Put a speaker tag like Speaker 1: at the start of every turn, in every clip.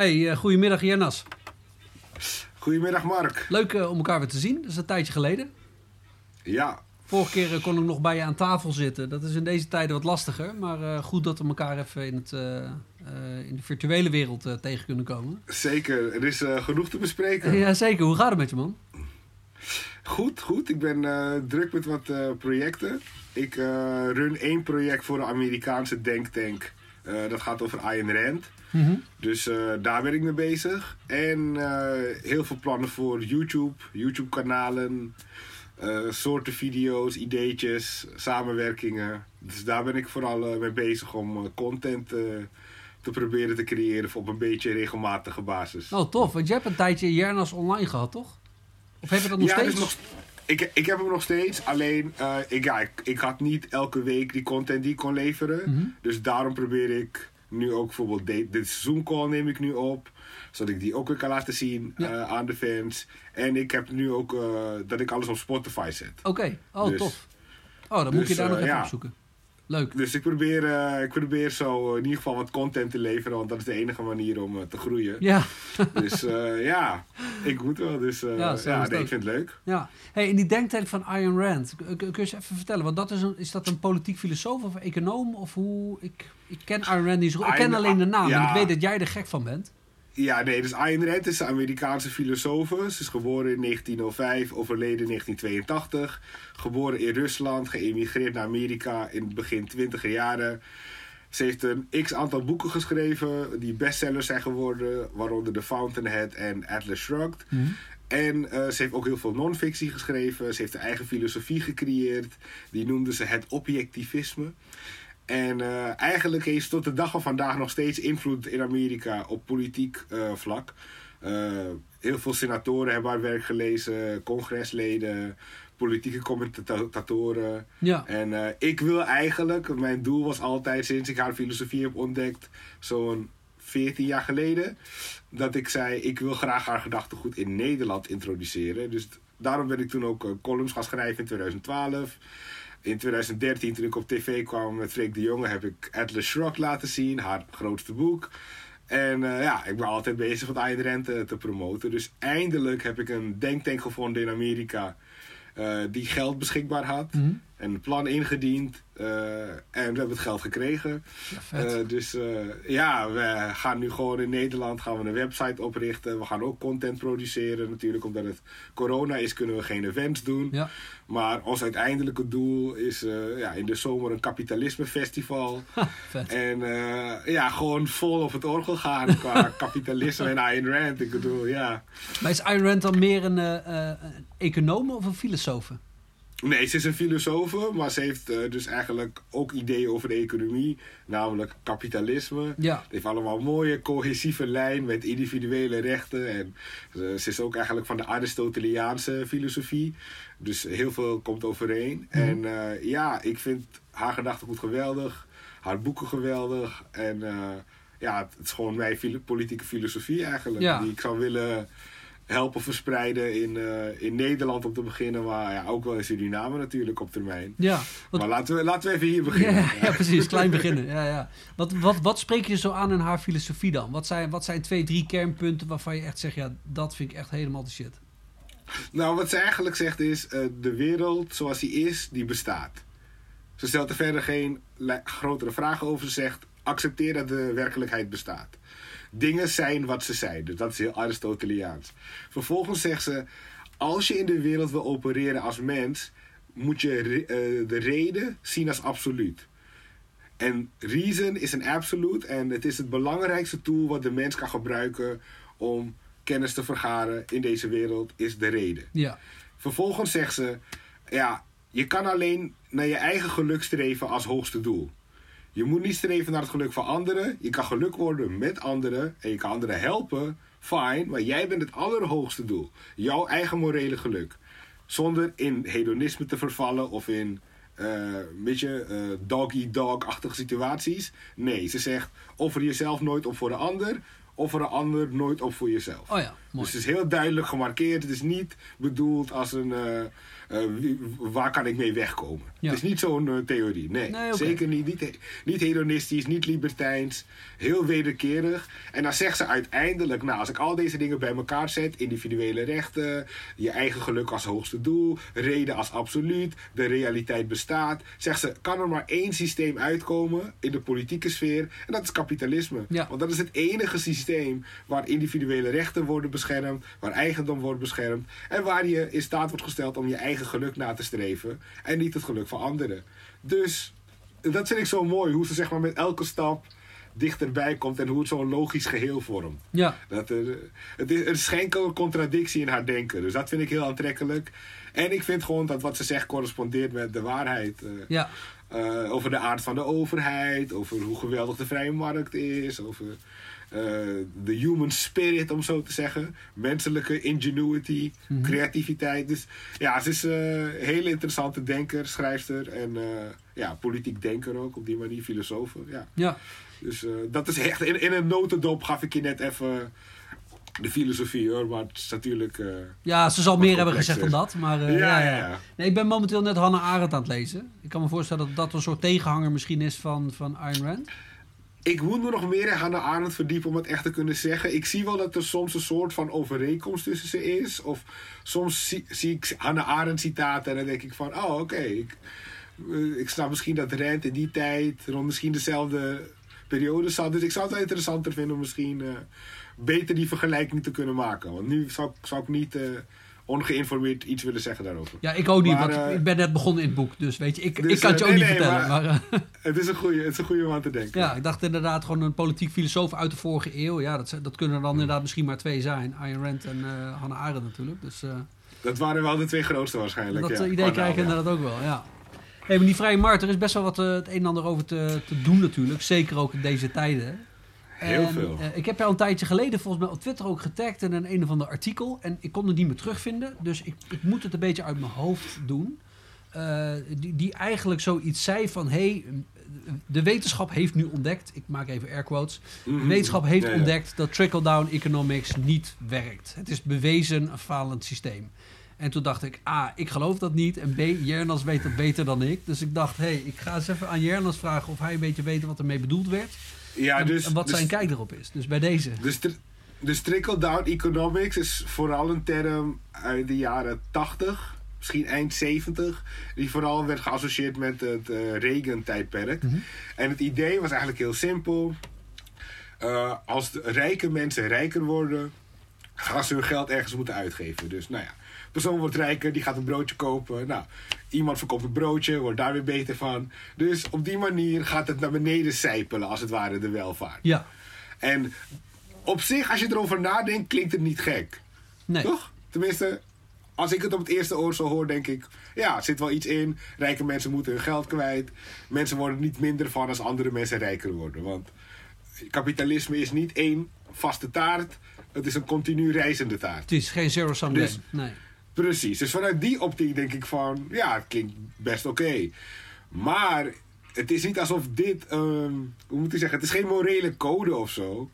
Speaker 1: Hey, uh, goedemiddag Jernas.
Speaker 2: Goedemiddag Mark.
Speaker 1: Leuk uh, om elkaar weer te zien. Dat is een tijdje geleden.
Speaker 2: Ja.
Speaker 1: Vorige keer uh, kon ik nog bij je aan tafel zitten. Dat is in deze tijden wat lastiger. Maar goed dat we elkaar even in, het, in de virtuele wereld tegen kunnen komen.
Speaker 2: Zeker. Er is genoeg te bespreken.
Speaker 1: ja, zeker. Hoe gaat het met je man?
Speaker 2: Goed, goed. Ik ben druk met wat projecten. Ik run één project voor de Amerikaanse denktank. Dat gaat over Ayn Rand.
Speaker 1: Mm
Speaker 2: Dus uh, daar ben ik mee bezig. En uh, heel veel plannen voor YouTube, YouTube-kanalen, soorten video's, ideetjes, samenwerkingen. Dus daar ben ik vooral mee bezig om content te proberen te creëren op een beetje regelmatige basis.
Speaker 1: Oh, tof. Want je hebt een tijdje Jernas online gehad, toch? Of heb je dat nog
Speaker 2: ja,
Speaker 1: steeds?
Speaker 2: Dus nog, ik, ik heb hem nog steeds. Alleen, ik, ja, ik, ik, had niet elke week die content die ik kon leveren.
Speaker 1: Mhm.
Speaker 2: Dus daarom probeer ik nu ook bijvoorbeeld de, dit Zoom-call neem ik nu op. Zodat ik die ook weer kan laten zien
Speaker 1: Ja.
Speaker 2: eh, aan de fans. En ik heb nu ook eh, dat ik alles op Spotify zet.
Speaker 1: Oké. Oh,
Speaker 2: Dus-
Speaker 1: tof. Oh, dan moet
Speaker 2: dus,
Speaker 1: je daar nog
Speaker 2: eh,
Speaker 1: even
Speaker 2: ja.
Speaker 1: opzoeken. Leuk.
Speaker 2: Dus ik probeer, eh, ik probeer zo in ieder geval wat content te leveren. Want dat is de enige manier om eh, te groeien.
Speaker 1: Ja,
Speaker 2: Dus eh, ja, ik moet wel. Dus eh,
Speaker 1: Ja,
Speaker 2: ja, nee, ik vind het leuk.
Speaker 1: ja. Hey, en die denktank van Ayn Rand, kun je eens even vertellen? Want dat is, een, is dat een politiek filosoof of econoom? Of hoe... Ik, ik ken Ayn Rand niet zo goed. Ik ken alleen de naam en
Speaker 2: ja.
Speaker 1: ik weet dat jij er gek van bent.
Speaker 2: Ja, nee, dus Ayn Rand is een Amerikaanse filosoof. Ze is geboren in 1905, overleden in 1982. Geboren in Rusland, geëmigreerd naar Amerika in het begin twintiger jaren. Ze heeft een x-aantal boeken geschreven die bestsellers zijn geworden, waaronder The Fountainhead en Atlas Shrugged. En eh, ze heeft ook heel veel non-fictie geschreven. Ze heeft een eigen filosofie gecreëerd. Die noemde ze het objectivisme. En eh, eigenlijk heeft tot de dag van vandaag nog steeds invloed in Amerika op politiek eh, vlak. Eh, heel veel senatoren hebben haar werk gelezen, congresleden, politieke commentatoren.
Speaker 1: Ja.
Speaker 2: En ik wil eigenlijk, mijn doel was altijd sinds ik haar filosofie heb ontdekt, zo'n 14 jaar geleden, dat ik zei: ik wil graag haar gedachtegoed in Nederland introduceren. Dus daarom ben ik toen ook columns gaan schrijven in 2012. In 2013, toen ik op tv kwam met Freek de Jonge, heb ik Atlas Shrugged laten zien, haar grootste boek. En eh, ja, ik ben altijd bezig met Ayn Rand te, te promoten. Dus eindelijk heb ik een denktank gevonden in Amerika eh, die geld beschikbaar had.
Speaker 1: Mhm.
Speaker 2: En een plan ingediend. eh, en we hebben het geld gekregen.
Speaker 1: Ja.
Speaker 2: Eh, dus eh, ja, we gaan nu gewoon in Nederland gaan we een website oprichten. We gaan ook content produceren. Natuurlijk, omdat het corona is, kunnen we geen events doen.
Speaker 1: ja.
Speaker 2: Maar ons uiteindelijke doel is ja, in de zomer een kapitalisme festival.
Speaker 1: Ha.
Speaker 2: En ja, gewoon vol op het orgel gaan qua kapitalisme en Ayn Rand. Ik bedoel, ja.
Speaker 1: Maar is Ayn Rand dan meer een, een econoom of een filosoof?
Speaker 2: Nee, ze is een filosoof, maar ze heeft eh, dus eigenlijk ook ideeën over de economie, namelijk kapitalisme.
Speaker 1: Ja.
Speaker 2: Het heeft allemaal een mooie, cohesieve lijn met individuele rechten. En eh, ze is ook eigenlijk van de Aristoteliaanse filosofie. Dus heel veel komt overeen.
Speaker 1: Mhm.
Speaker 2: En eh, ja, ik vind haar gedachtegoed geweldig, haar boeken geweldig. En ja, het, is gewoon mijn politieke filosofie eigenlijk,
Speaker 1: Ja.
Speaker 2: die ik zou willen helpen verspreiden in, eh, in Nederland om te beginnen, maar ja, ook wel in Suriname natuurlijk op termijn.
Speaker 1: Ja. Wat,
Speaker 2: Maar laten we, laten we even hier beginnen.
Speaker 1: Ja, ja, precies. Klein beginnen. Ja, ja. Wat, wat, wat spreek je zo aan in haar filosofie dan? Wat zijn, wat zijn twee, drie kernpunten waarvan je echt zegt... ja, dat vind ik echt helemaal de shit.
Speaker 2: Nou, wat ze eigenlijk zegt is, eh, de wereld zoals die is, die bestaat. Ze stelt er verder geen grotere vragen over. Ze zegt, accepteer dat de werkelijkheid bestaat. Dingen zijn wat ze zijn. Dus dat is heel Aristoteliaans. Vervolgens zegt ze, als je in de wereld wil opereren als mens, moet je re- eh, de reden zien als absoluut. En reason is een absolute en het is het belangrijkste tool wat de mens kan gebruiken om kennis te vergaren in deze wereld, is de reden.
Speaker 1: Ja.
Speaker 2: Vervolgens zegt ze: Ja, je kan alleen naar je eigen geluk streven als hoogste doel. Je moet niet streven naar het geluk van anderen. Je kan geluk worden met anderen en je kan anderen helpen. Fine, maar jij bent het allerhoogste doel. Jouw eigen morele geluk. Zonder in hedonisme te vervallen of in eh, een beetje eh, dog-eat-dog-achtige situaties. Nee, ze zegt: offer jezelf nooit op voor de ander. offer een ander, nooit op voor jezelf.
Speaker 1: Oh ja, mooi.
Speaker 2: Dus het is heel duidelijk gemarkeerd. Het is niet bedoeld als een. eh, eh, waar kan ik mee wegkomen?
Speaker 1: Ja.
Speaker 2: Het is niet zo'n eh, theorie. Nee, zeker niet. Niet, he- niet hedonistisch, niet libertijns. Heel wederkerig. En dan zegt ze uiteindelijk: Nou, als ik al deze dingen bij elkaar zet: individuele rechten, je eigen geluk als hoogste doel, reden als absoluut, de realiteit bestaat. Zegt ze: Kan er maar één systeem uitkomen in de politieke sfeer? En dat is kapitalisme.
Speaker 1: Ja.
Speaker 2: Want dat is het enige systeem waar individuele rechten worden beschermd, waar eigendom wordt beschermd en waar je in staat wordt gesteld om je eigen geluk na te streven en niet het geluk van anderen. Dus dat vind ik zo mooi, hoe ze zeg maar met elke stap dichterbij komt en hoe het zo'n logisch geheel vormt.
Speaker 1: Ja,
Speaker 2: Dat er, het is, er is geen contradictie in haar denken, dus dat vind ik heel aantrekkelijk. En ik vind gewoon dat wat ze zegt correspondeert met de waarheid. eh,
Speaker 1: ja.
Speaker 2: eh, over de aard van de overheid, over hoe geweldig de vrije markt is, over eh, de human spirit, om zo te zeggen. Menselijke ingenuity,
Speaker 1: Mhm.
Speaker 2: creativiteit. Dus ja, ze is eh, een hele interessante denker, schrijfster en eh, ja, politiek denker ook op die manier, filosoof. Ja.
Speaker 1: ja.
Speaker 2: Dus eh, dat is echt, in, in een notendop gaf ik je net even de filosofie hoor, maar het is natuurlijk... eh,
Speaker 1: Ja, ze zal meer hebben gezegd dan dat. Maar eh,
Speaker 2: ja,
Speaker 1: ja.
Speaker 2: ja.
Speaker 1: Nee, ik ben momenteel net Hannah Arendt aan het lezen. Ik kan me voorstellen dat dat een soort tegenhanger misschien is van, van Ayn Rand.
Speaker 2: Ik moet me nog meer in Hannah Arendt verdiepen om het echt te kunnen zeggen. Ik zie wel dat er soms een soort van overeenkomst tussen ze is. Of soms zie, ik Hannah Arendt citaten en dan denk ik van... Oh, oké. ik, eh, ik snap misschien dat Rand in die tijd rond misschien dezelfde periode zat. Dus ik zou het wel interessanter vinden om misschien eh, beter die vergelijking te kunnen maken. Want nu zou, ik- zou ik niet eh, ongeïnformeerd iets willen zeggen daarover.
Speaker 1: Ja, ik ook niet,
Speaker 2: Maar,
Speaker 1: want
Speaker 2: eh,
Speaker 1: ik ben net begonnen in het boek. Dus weet je, ik,
Speaker 2: Dus,
Speaker 1: ik kan het je
Speaker 2: eh,
Speaker 1: ook
Speaker 2: nee,
Speaker 1: niet
Speaker 2: nee,
Speaker 1: vertellen.
Speaker 2: maar-
Speaker 1: Maar, eh,
Speaker 2: Het is een goede, het is een goede om aan te denken.
Speaker 1: ja, ik dacht inderdaad gewoon een politiek filosoof uit de vorige eeuw. Ja, dat, dat kunnen er dan inderdaad misschien maar twee zijn. Ayn Rand en eh, Hannah Arendt natuurlijk. Dus eh,
Speaker 2: Dat waren wel de twee grootste waarschijnlijk.
Speaker 1: dat
Speaker 2: ja.
Speaker 1: eh, idee krijg ik
Speaker 2: ja.
Speaker 1: inderdaad ook wel, ja. Hey, maar die vrije markt, er is best wel wat eh, het een en ander over te, te doen natuurlijk. Zeker ook in deze tijden.
Speaker 2: Heel
Speaker 1: En,
Speaker 2: veel.
Speaker 1: eh, ik heb jou een tijdje geleden volgens mij op Twitter ook getagd in een, een of ander artikel. En ik kon het niet meer terugvinden. Dus ik, ik moet het een beetje uit mijn hoofd doen. Eh, die, die eigenlijk zoiets zei van... Hey, de wetenschap heeft nu ontdekt... Ik maak even air quotes. De
Speaker 2: Mhm.
Speaker 1: wetenschap heeft
Speaker 2: Ja, ja.
Speaker 1: ontdekt dat trickle-down economics niet werkt. Het is bewezen een falend systeem. En toen dacht ik, A, ik geloof dat niet. En B, Jernas weet dat beter dan ik. Dus ik dacht, hé, hey, ik ga eens even aan Jernas vragen... of hij een beetje weet wat ermee bedoeld werd.
Speaker 2: Ja,
Speaker 1: en,
Speaker 2: dus,
Speaker 1: en wat
Speaker 2: dus,
Speaker 1: zijn kijk erop is. Dus bij deze.
Speaker 2: Dus, dus trickle-down economics is vooral een term uit de jaren 80, misschien eind 70, die vooral werd geassocieerd met het eh, Reagan-tijdperk.
Speaker 1: Mhm.
Speaker 2: En het idee was eigenlijk heel simpel. Eh, als de rijke mensen rijker worden, gaan ze hun geld ergens moeten uitgeven. Dus nou ja, persoon wordt rijker, die gaat een broodje kopen. Nou, iemand verkoopt een broodje, wordt daar weer beter van. Dus op die manier gaat het naar beneden sijpelen, als het ware, de welvaart.
Speaker 1: Ja,
Speaker 2: En op zich, als je erover nadenkt, klinkt het niet gek.
Speaker 1: nee.
Speaker 2: Toch? Tenminste, als ik het op het eerste oor zo hoor, denk ik... Ja, er zit wel iets in. Rijke mensen moeten hun geld kwijt. Mensen worden niet minder van als andere mensen rijker worden. Want kapitalisme is niet één vaste taart. Het is een continu reizende taart.
Speaker 1: Het is geen zero-sum
Speaker 2: Dus-
Speaker 1: game. Nee.
Speaker 2: Precies. Dus vanuit die optiek denk ik van... Ja, het klinkt best oké. Maar het is niet alsof dit... ehm, hoe moet ik zeggen? Het is geen morele code of zo.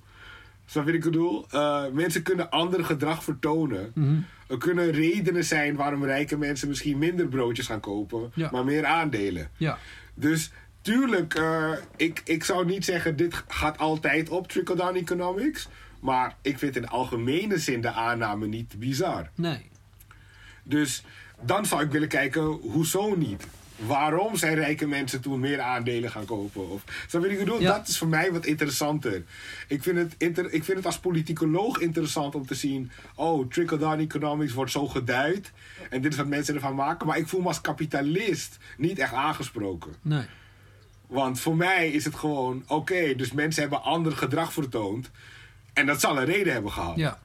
Speaker 2: Snap je wat ik bedoel? Eh, mensen kunnen ander gedrag vertonen.
Speaker 1: Mhm.
Speaker 2: Er kunnen redenen zijn waarom rijke mensen misschien minder broodjes gaan kopen...
Speaker 1: Ja.
Speaker 2: maar meer aandelen.
Speaker 1: Ja,
Speaker 2: Dus tuurlijk, eh, ik, ik zou niet zeggen dit gaat altijd op trickle-down economics. Maar ik vind in algemene zin de aanname niet bizar.
Speaker 1: nee.
Speaker 2: Dus dan zou ik willen kijken, hoezo niet? Waarom zijn rijke mensen toen meer aandelen gaan kopen? Of, snap je wat ik bedoel?
Speaker 1: Ja.
Speaker 2: Dat is voor mij wat interessanter. Ik vind, het inter, ik vind het als politicoloog interessant om te zien... oh, trickle-down economics wordt zo geduid... en dit is wat mensen ervan maken. Maar ik voel me als kapitalist niet echt aangesproken.
Speaker 1: Nee.
Speaker 2: Want voor mij is het gewoon... oké, dus mensen hebben ander gedrag vertoond... en dat zal een reden hebben gehad.
Speaker 1: Ja.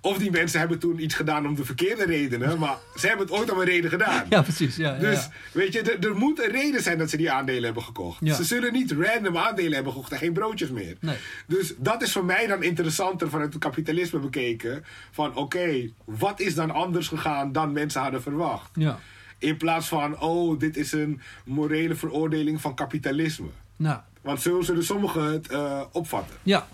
Speaker 2: Of die mensen hebben toen iets gedaan om de verkeerde redenen... maar ze hebben het ooit om een reden gedaan.
Speaker 1: ja, precies. Ja,
Speaker 2: Dus
Speaker 1: ja.
Speaker 2: weet je, er, er moet een reden zijn dat ze die aandelen hebben gekocht.
Speaker 1: Ja.
Speaker 2: Ze zullen niet random aandelen hebben gekocht en geen broodjes meer.
Speaker 1: Nee.
Speaker 2: Dus dat is voor mij dan interessanter vanuit het kapitalisme bekeken. Van oké, wat is dan anders gegaan dan mensen hadden verwacht?
Speaker 1: Ja.
Speaker 2: In plaats van, oh, dit is een morele veroordeling van kapitalisme.
Speaker 1: Nou,
Speaker 2: Want zo zullen sommigen het eh, opvatten.
Speaker 1: ja.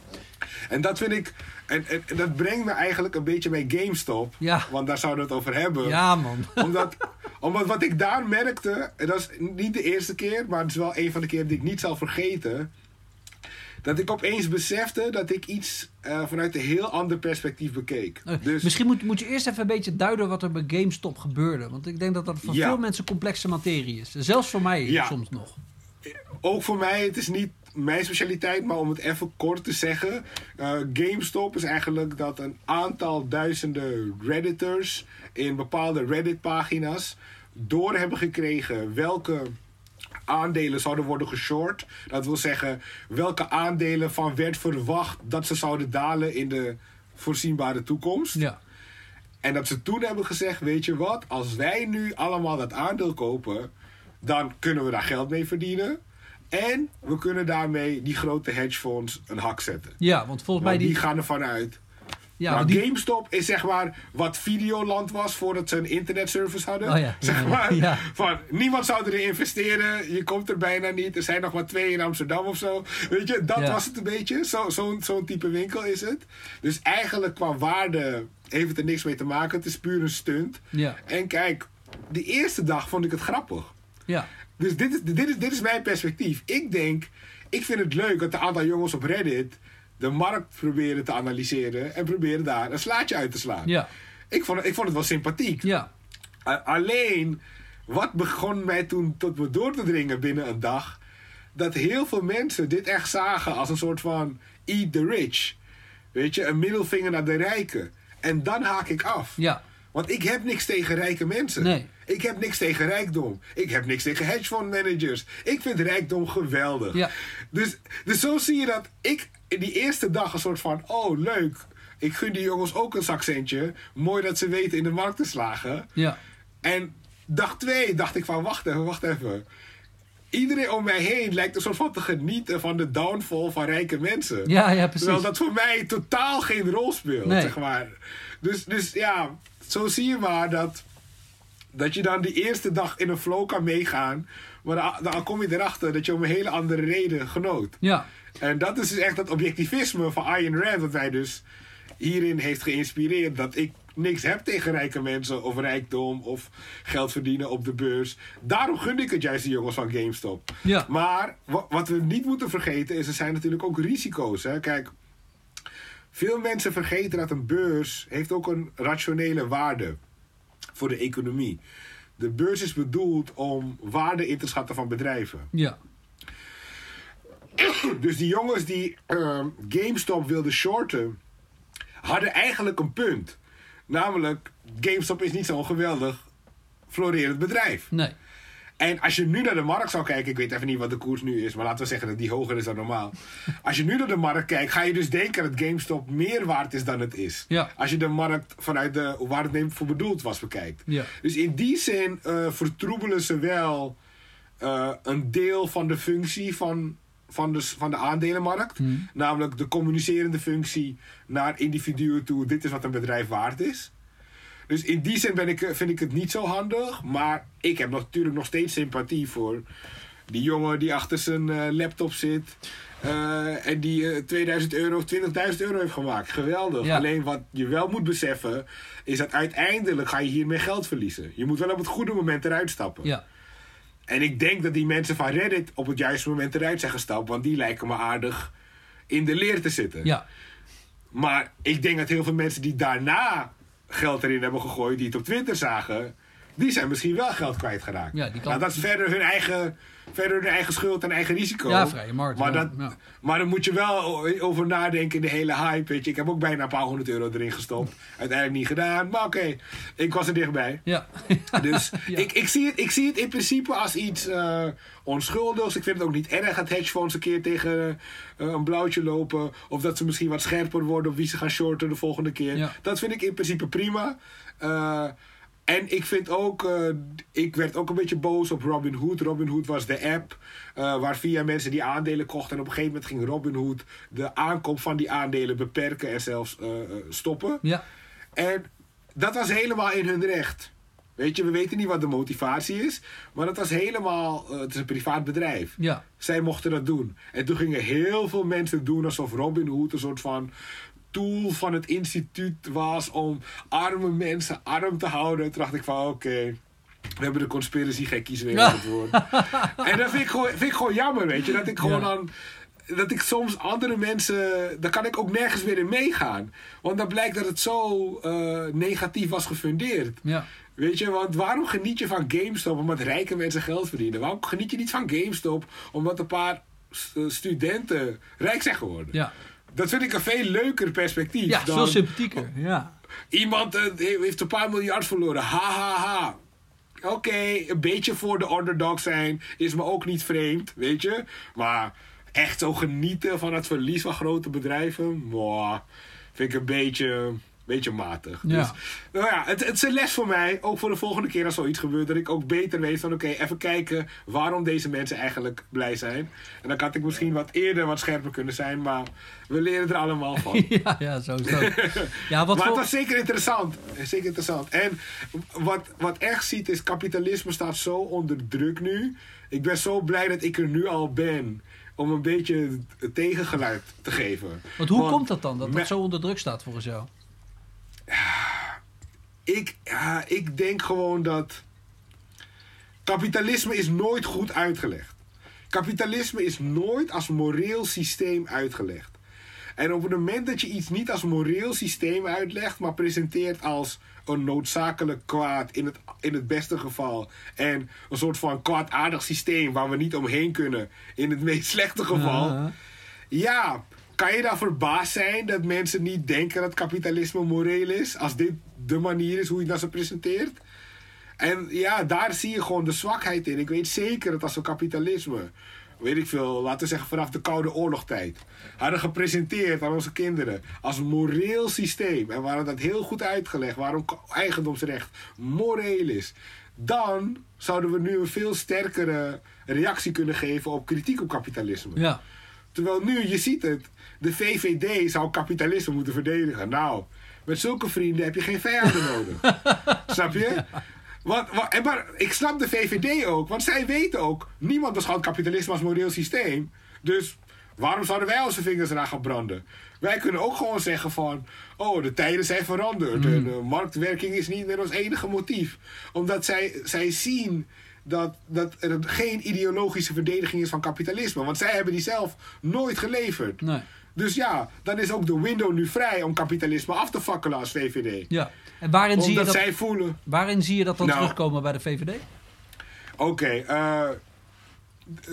Speaker 2: En dat vind ik. En, en, en dat brengt me eigenlijk een beetje bij GameStop.
Speaker 1: Ja.
Speaker 2: Want daar zouden we het over hebben.
Speaker 1: Ja, man.
Speaker 2: Omdat, omdat wat ik daar merkte, en dat is niet de eerste keer, maar het is wel een van de keren die ik niet zal vergeten. Dat ik opeens besefte dat ik iets eh, vanuit een heel ander perspectief bekeek.
Speaker 1: Eh,
Speaker 2: Dus
Speaker 1: Misschien moet, moet je eerst even een beetje duiden wat er bij GameStop gebeurde. Want ik denk dat dat voor
Speaker 2: Ja.
Speaker 1: veel mensen complexe materie is. Zelfs voor mij
Speaker 2: Ja.
Speaker 1: soms nog.
Speaker 2: ook voor mij, het is niet mijn specialiteit, maar om het even kort te zeggen. eh, GameStop is eigenlijk dat een aantal duizenden Redditors in bepaalde Reddit-pagina's door hebben gekregen welke aandelen zouden worden geshort. Dat wil zeggen, welke aandelen van werd verwacht dat ze zouden dalen in de voorzienbare toekomst.
Speaker 1: Ja.
Speaker 2: En dat ze toen hebben gezegd: Weet je wat, als wij nu allemaal dat aandeel kopen, dan kunnen we daar geld mee verdienen. En we kunnen daarmee die grote hedgefonds een hak zetten.
Speaker 1: ja, want volgens mij
Speaker 2: Want die
Speaker 1: die...
Speaker 2: gaan ervan uit.
Speaker 1: Ja,
Speaker 2: nou,
Speaker 1: die
Speaker 2: GameStop is zeg maar wat Videoland was voordat ze een internetservice hadden.
Speaker 1: Oh ja,
Speaker 2: zeg
Speaker 1: ja,
Speaker 2: maar.
Speaker 1: ja.
Speaker 2: Van, niemand zou erin investeren. Je komt er bijna niet. Er zijn nog maar twee in Amsterdam of zo. Weet je, dat was het een beetje. Zo- Zo'n zo'n type winkel is het. Dus eigenlijk qua waarde heeft het er niks mee te maken. Het is puur een stunt.
Speaker 1: Ja.
Speaker 2: En kijk, de eerste dag vond ik het grappig.
Speaker 1: ja.
Speaker 2: Dus dit is, dit, is, dit is mijn perspectief. Ik denk, ik vind het leuk dat een aantal jongens op Reddit de markt proberen te analyseren en proberen daar een slaatje uit te slaan.
Speaker 1: Ja.
Speaker 2: Ik, vond het, ik vond het wel sympathiek.
Speaker 1: Ja.
Speaker 2: Alleen, wat begon mij toen tot me door te dringen binnen een dag, dat heel veel mensen dit echt zagen als een soort van eat the rich. Weet je, een middelvinger naar de rijken. En dan haak ik af.
Speaker 1: Ja.
Speaker 2: Want ik heb niks tegen rijke mensen.
Speaker 1: Nee.
Speaker 2: Ik heb niks tegen rijkdom. Ik heb niks tegen hedgefondmanagers. Ik vind rijkdom geweldig.
Speaker 1: Ja.
Speaker 2: Dus, dus zo zie je dat ik in die eerste dag een soort van... Oh, leuk. Ik gun die jongens ook een zakcentje. Mooi dat ze weten in de markt te slagen.
Speaker 1: Ja.
Speaker 2: En dag twee dacht ik van... Wacht even, wacht even. Iedereen om mij heen lijkt een soort van te genieten van de downfall van rijke mensen.
Speaker 1: Ja, ja, precies.
Speaker 2: Terwijl dat voor mij totaal geen rol speelt,
Speaker 1: Nee.
Speaker 2: zeg maar. Dus, dus ja, zo zie je maar dat, dat je dan die eerste dag in een flow kan meegaan. Maar dan, dan kom je erachter dat je om een hele andere reden genoot.
Speaker 1: Ja.
Speaker 2: En dat is dus echt dat objectivisme van Ayn Rand, wat mij dus hierin heeft geïnspireerd. Dat ik niks heb tegen rijke mensen of rijkdom of geld verdienen op de beurs. Daarom gun ik het juist de jongens van GameStop.
Speaker 1: Ja.
Speaker 2: Maar wa- wat we niet moeten vergeten is, er zijn natuurlijk ook risico's. Hè? Kijk, veel mensen vergeten dat een beurs heeft ook een rationele waarde voor de economie. De beurs is bedoeld om waarde in te schatten van bedrijven.
Speaker 1: Ja.
Speaker 2: Dus die jongens die ehm, GameStop wilden shorten, hadden eigenlijk een punt. Namelijk, GameStop is niet zo'n geweldig florerend bedrijf.
Speaker 1: Nee.
Speaker 2: En als je nu naar de markt zou kijken, ik weet even niet wat de koers nu is, maar laten we zeggen dat die hoger is dan normaal. Als je nu naar de markt kijkt, ga je dus denken dat GameStop meer waard is dan het is.
Speaker 1: Ja.
Speaker 2: Als je de markt vanuit de, waar het neemt voor bedoeld was bekijkt.
Speaker 1: Ja.
Speaker 2: Dus in die zin eh, vertroebelen ze wel eh, een deel van de functie van, van, de, van de aandelenmarkt. Namelijk de communicerende functie naar individuen toe. Dit is wat een bedrijf waard is. Dus in die zin ben ik, eh, vind ik het niet zo handig. Maar ik heb natuurlijk nog steeds sympathie voor die jongen die achter zijn eh, laptop zit. eh, en die eh, 2000 euro of 20.000 euro heeft gemaakt. Geweldig.
Speaker 1: Ja.
Speaker 2: Alleen wat je wel moet beseffen. Is dat uiteindelijk ga je hiermee geld verliezen. Je moet wel op het goede moment eruit stappen.
Speaker 1: Ja.
Speaker 2: En ik denk dat die mensen van Reddit op het juiste moment eruit zijn gestapt. Want die lijken me aardig in de leer te zitten.
Speaker 1: Ja.
Speaker 2: Maar ik denk dat heel veel mensen die daarna geld erin hebben gegooid, die het op Twitter zagen, die zijn misschien wel geld kwijtgeraakt.
Speaker 1: Ja, die kan-
Speaker 2: nou, dat is verder hun eigen, verder hun eigen schuld en eigen risico.
Speaker 1: Ja, vrije markt,
Speaker 2: Maar, dat,
Speaker 1: ja.
Speaker 2: maar dan moet je wel over nadenken in de hele hype. Weet je. Ik heb ook bijna een paar honderd euro erin gestopt. Uiteindelijk niet gedaan. Maar oké, ik was er dichtbij.
Speaker 1: Ja.
Speaker 2: Dus
Speaker 1: Ja.
Speaker 2: ik, ik, zie het, ik zie het in principe als iets eh, onschuldigs. Ik vind het ook niet erg dat hedgefonds een keer tegen eh, een blauwtje lopen. Of dat ze misschien wat scherper worden op wie ze gaan shorten de volgende keer.
Speaker 1: Ja.
Speaker 2: Dat vind ik in principe prima. Eh, en ik vind ook, eh, ik werd ook een beetje boos op Robinhood. Robinhood was de app eh, waar via mensen die aandelen kochten. En op een gegeven moment ging Robinhood de aankoop van die aandelen beperken en zelfs eh, stoppen.
Speaker 1: Ja.
Speaker 2: En dat was helemaal in hun recht. Weet je, we weten niet wat de motivatie is. Maar dat was helemaal. het is een privaat bedrijf.
Speaker 1: Ja.
Speaker 2: Zij mochten dat doen. En toen gingen heel veel mensen doen alsof Robin Hood een soort van tool van het instituut was om arme mensen arm te houden. Toen dacht ik van oké. we hebben de conspiracy gekkies weer aan het woord. en dat vind ik, gewoon, vind ik gewoon jammer, weet je. Dat ik gewoon dan... Dat ik soms andere mensen... Daar kan ik ook nergens meer in meegaan. Want dan blijkt dat het zo eh, negatief was gefundeerd.
Speaker 1: Ja.
Speaker 2: Weet je, want waarom geniet je van GameStop omdat rijke mensen geld verdienen? Waarom geniet je niet van GameStop omdat een paar st- studenten rijk zijn geworden?
Speaker 1: Ja.
Speaker 2: Dat vind ik een veel leuker perspectief.
Speaker 1: Ja,
Speaker 2: dan
Speaker 1: veel sympathieker. Ja.
Speaker 2: iemand eh, heeft een paar miljard verloren. Ha ha ha. Oké, een beetje voor de underdog zijn is me ook niet vreemd, weet je. Maar echt zo genieten van het verlies van grote bedrijven, mwah, vind ik een beetje, beetje matig.
Speaker 1: Ja.
Speaker 2: Dus, nou ja, het, het is een les voor mij, ook voor de volgende keer als zoiets gebeurt, dat ik ook beter weet van oké, even kijken waarom deze mensen eigenlijk blij zijn. En dan had ik misschien wat eerder wat scherper kunnen zijn, maar we leren er allemaal van.
Speaker 1: Ja, ja, zo is dat. Ja, wat
Speaker 2: maar het was zeker interessant. Zeker interessant. En wat, wat echt ziet is, kapitalisme staat zo onder druk nu. Ik ben zo blij dat ik er nu al ben. Om een beetje het tegengeluid te geven.
Speaker 1: Want hoe
Speaker 2: Want
Speaker 1: komt dat dan, dat dat zo onder druk staat volgens jou?
Speaker 2: Ik, ja, ik denk gewoon dat. Kapitalisme is nooit goed uitgelegd. Kapitalisme is nooit als moreel systeem uitgelegd. En op het moment dat je iets niet als moreel systeem uitlegt, maar presenteert als een noodzakelijk kwaad in het, in het beste geval. En een soort van kwaadaardig systeem waar we niet omheen kunnen in het meest slechte geval.
Speaker 1: Ja.
Speaker 2: Ja, kan je dan verbaasd zijn dat mensen niet denken dat kapitalisme moreel is? Als dit de manier is hoe je dat ze presenteert? En ja, daar zie je gewoon de zwakheid in. Ik weet zeker dat als we kapitalisme, weet ik veel, laten we zeggen vanaf de Koude Oorlogtijd, hadden gepresenteerd aan onze kinderen als moreel systeem. En we hadden dat heel goed uitgelegd waarom eigendomsrecht moreel is. Dan zouden we nu een veel sterkere reactie kunnen geven op kritiek op kapitalisme.
Speaker 1: Ja.
Speaker 2: Terwijl nu, je ziet het, de VVD zou kapitalisme moeten verdedigen. Nou, met zulke vrienden heb je geen vijanden nodig. snap je? Maar ik snap de VVD ook, want zij weten ook, niemand beschouwt kapitalisme als moreel systeem. Dus waarom zouden wij onze vingers eraan gaan branden? Wij kunnen ook gewoon zeggen van, oh, de tijden zijn veranderd. En de marktwerking is niet meer ons enige motief. Omdat zij, zij zien dat, dat er geen ideologische verdediging is van kapitalisme. Want zij hebben die zelf nooit geleverd.
Speaker 1: Nee.
Speaker 2: Dus ja, dan is ook de window nu vrij om kapitalisme af te fakkelen als VVD.
Speaker 1: Ja. En waarin zie, je
Speaker 2: Omdat
Speaker 1: dat,
Speaker 2: zij voelen,
Speaker 1: waarin zie je dat dan
Speaker 2: Nou.
Speaker 1: terugkomen bij de VVD?
Speaker 2: oké, eh,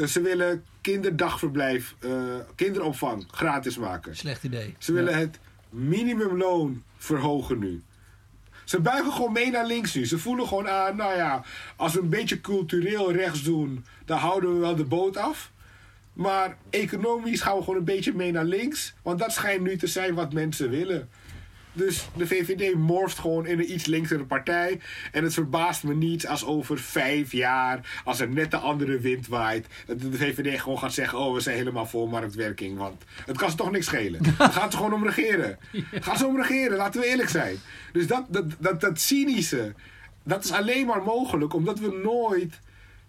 Speaker 2: ze willen kinderdagverblijf, eh, kinderopvang gratis maken.
Speaker 1: Slecht idee.
Speaker 2: Ze willen
Speaker 1: Ja.
Speaker 2: het minimumloon verhogen nu. Ze buigen gewoon mee naar links nu. Ze voelen gewoon aan, nou ja, als we een beetje cultureel rechts doen, dan houden we wel de boot af. Maar economisch gaan we gewoon een beetje mee naar links. Want dat schijnt nu te zijn wat mensen willen. Dus de VVD morft gewoon in een iets linksere partij. En het verbaast me niet als over vijf jaar, als er net de andere wind waait, dat de VVD gewoon gaat zeggen: Oh, we zijn helemaal voor marktwerking. Want het kan ze toch niks schelen. Het gaat er gewoon om regeren. Het gaat ze om regeren, laten we eerlijk zijn. Dus dat, dat, dat, dat cynische, dat is alleen maar mogelijk omdat we nooit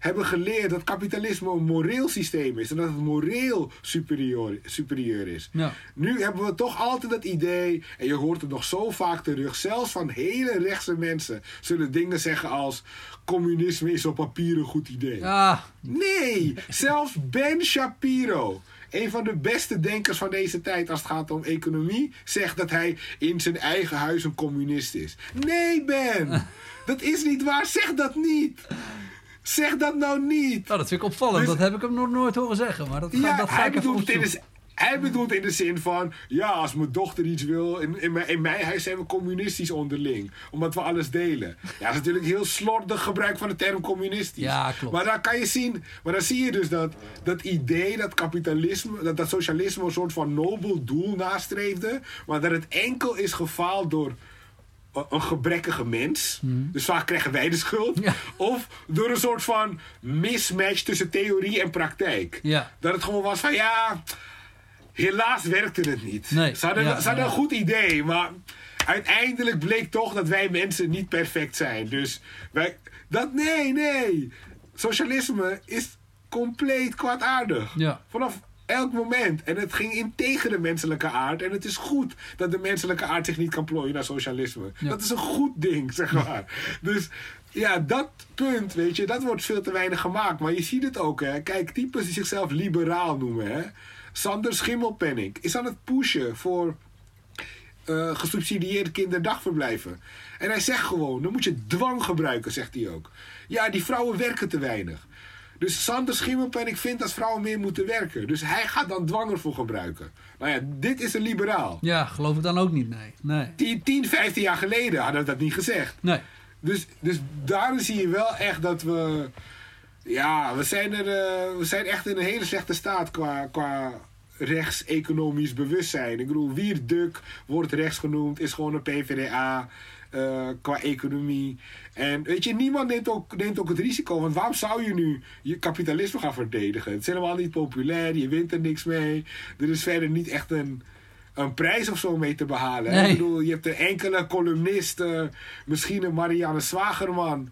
Speaker 2: hebben geleerd dat kapitalisme een moreel systeem is. En dat het moreel superieur, superieur is.
Speaker 1: Ja.
Speaker 2: Nu hebben we toch altijd dat idee, en je hoort het nog zo vaak terug, zelfs van hele rechtse mensen zullen dingen zeggen als communisme is op papier een goed idee.
Speaker 1: Ah,
Speaker 2: Nee, zelfs Ben Shapiro, een van de beste denkers van deze tijd als het gaat om economie, zegt dat hij in zijn eigen huis een communist is. Nee, Ben, dat is niet waar. Zeg dat niet. Zeg dat nou niet.
Speaker 1: nou, dat vind ik opvallend.
Speaker 2: Dus-
Speaker 1: dat heb ik hem nog nooit horen zeggen. Maar dat, ga,
Speaker 2: Ja,
Speaker 1: dat ga
Speaker 2: hij
Speaker 1: ik even
Speaker 2: bedoelt, de, hij bedoelt in de zin van... Ja, als mijn dochter iets wil... In, in, mijn, in mijn huis zijn we communistisch onderling. Omdat we alles delen. Ja, dat is natuurlijk heel slordig gebruik van de term communistisch.
Speaker 1: Ja, klopt.
Speaker 2: Maar dan kan je zien... Maar dan zie je dus dat dat idee dat kapitalisme... Dat, dat socialisme een soort van nobel doel nastreefde. Maar dat het enkel is gefaald door... Een gebrekkige mens. Dus vaak krijgen wij de schuld.
Speaker 1: Hmm. Ja.
Speaker 2: Of door een soort van mismatch tussen theorie en praktijk.
Speaker 1: Ja.
Speaker 2: Dat het gewoon was van ja, helaas werkte het niet.
Speaker 1: Nee,
Speaker 2: ze hadden,
Speaker 1: ja,
Speaker 2: ze hadden een goed idee, maar uiteindelijk bleek toch dat wij mensen niet perfect zijn. Dus wij. Dat, nee, nee. Socialisme is compleet kwaadaardig. Vanaf elk moment. En het ging in tegen de menselijke aard. En het is goed dat de menselijke aard zich niet kan plooien naar socialisme.
Speaker 1: Ja.
Speaker 2: Dat is een goed ding, zeg maar. Dus ja, dat punt, weet je, dat wordt veel te weinig gemaakt. Maar je ziet het ook, hè. Kijk, types die zichzelf liberaal noemen, hè. Sander Schimmelpenning is aan het pushen voor eh, gesubsidieerde kinderdagverblijven. En hij zegt gewoon, dan moet je dwang gebruiken, zegt hij ook. Ja, die vrouwen werken te weinig. Dus Sander Schimmelpenning vindt dat vrouwen meer moeten werken. Dus hij gaat dan dwang ervoor gebruiken. Nou ja, dit is een liberaal.
Speaker 1: Ja, geloof ik dan ook niet, nee. Nee.
Speaker 2: 10, 10 15 jaar geleden hadden we dat niet gezegd.
Speaker 1: Nee.
Speaker 2: Dus, dus daarin zie je wel echt dat we. Ja, we zijn, er, eh, we zijn echt in een hele slechte staat qua, qua rechts-economisch bewustzijn. Ik bedoel, Wierduk wordt rechts genoemd, is gewoon een PvdA eh, qua economie. En weet je, niemand neemt ook, neemt ook het risico. Want waarom zou je nu je kapitalisme gaan verdedigen? Het is helemaal niet populair, je wint er niks mee. Er is verder niet echt een een prijs of zo mee te behalen.
Speaker 1: Nee.
Speaker 2: Ik bedoel, je hebt een enkele columnist, eh, misschien een Marianne Zwagerman,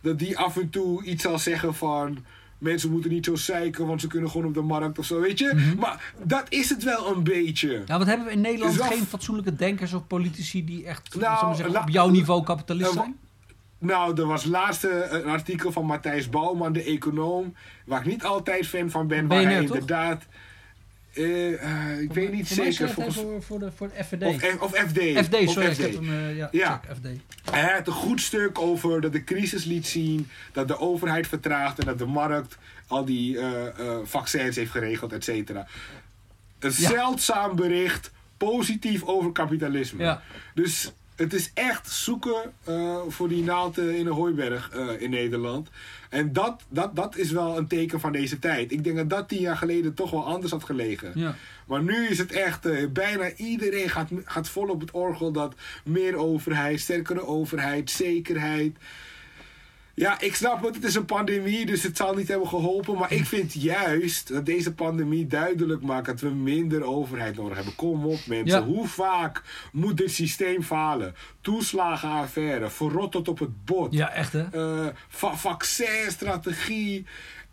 Speaker 2: dat die af en toe iets zal zeggen van. Mensen moeten niet zo zeiken, want ze kunnen gewoon op de markt of zo, weet je?
Speaker 1: Mhm.
Speaker 2: Maar dat is het wel een beetje.
Speaker 1: Ja, wat hebben we in Nederland
Speaker 2: wel-
Speaker 1: geen fatsoenlijke denkers of politici die echt
Speaker 2: Nou,
Speaker 1: zeggen, op jouw niveau kapitalist
Speaker 2: eh,
Speaker 1: zijn?
Speaker 2: Nou, er was laatst eh, een artikel van Matthijs Bouwman, de econoom, waar ik niet altijd fan van ben, waar
Speaker 1: BNR,
Speaker 2: hij
Speaker 1: toch?
Speaker 2: inderdaad. Eh, eh, ik weet niet zeker. Volgens,
Speaker 1: voor, voor, de, voor de FVD.
Speaker 2: of, of FD.
Speaker 1: FD,
Speaker 2: Of
Speaker 1: sorry,
Speaker 2: FD.
Speaker 1: ik heb hem, eh, ja,
Speaker 2: Ja.
Speaker 1: check, FD.
Speaker 2: Hij had een goed stuk over dat de crisis liet zien dat de overheid vertraagt en dat de markt al die eh, eh, vaccins heeft geregeld, et cetera. Een
Speaker 1: Ja.
Speaker 2: zeldzaam bericht, positief over kapitalisme.
Speaker 1: Ja.
Speaker 2: Dus het is echt zoeken eh, voor die naald eh, in de hooiberg eh, in Nederland. En dat, dat, dat is wel een teken van deze tijd. Ik denk dat dat tien jaar geleden toch wel anders had gelegen.
Speaker 1: Ja.
Speaker 2: Maar nu is het echt, eh, bijna iedereen gaat, gaat vol op het orgel dat meer overheid, sterkere overheid, zekerheid. Ja, ik snap het, het is een pandemie, dus het zal niet hebben geholpen. Maar ik vind juist dat deze pandemie duidelijk maakt dat we minder overheid nodig hebben. Kom op mensen,
Speaker 1: Ja.
Speaker 2: hoe vaak moet dit systeem falen? Toeslagenaffaire, verrot tot op het bot.
Speaker 1: ja, echt hè?
Speaker 2: Eh, va- vaccinstrategie.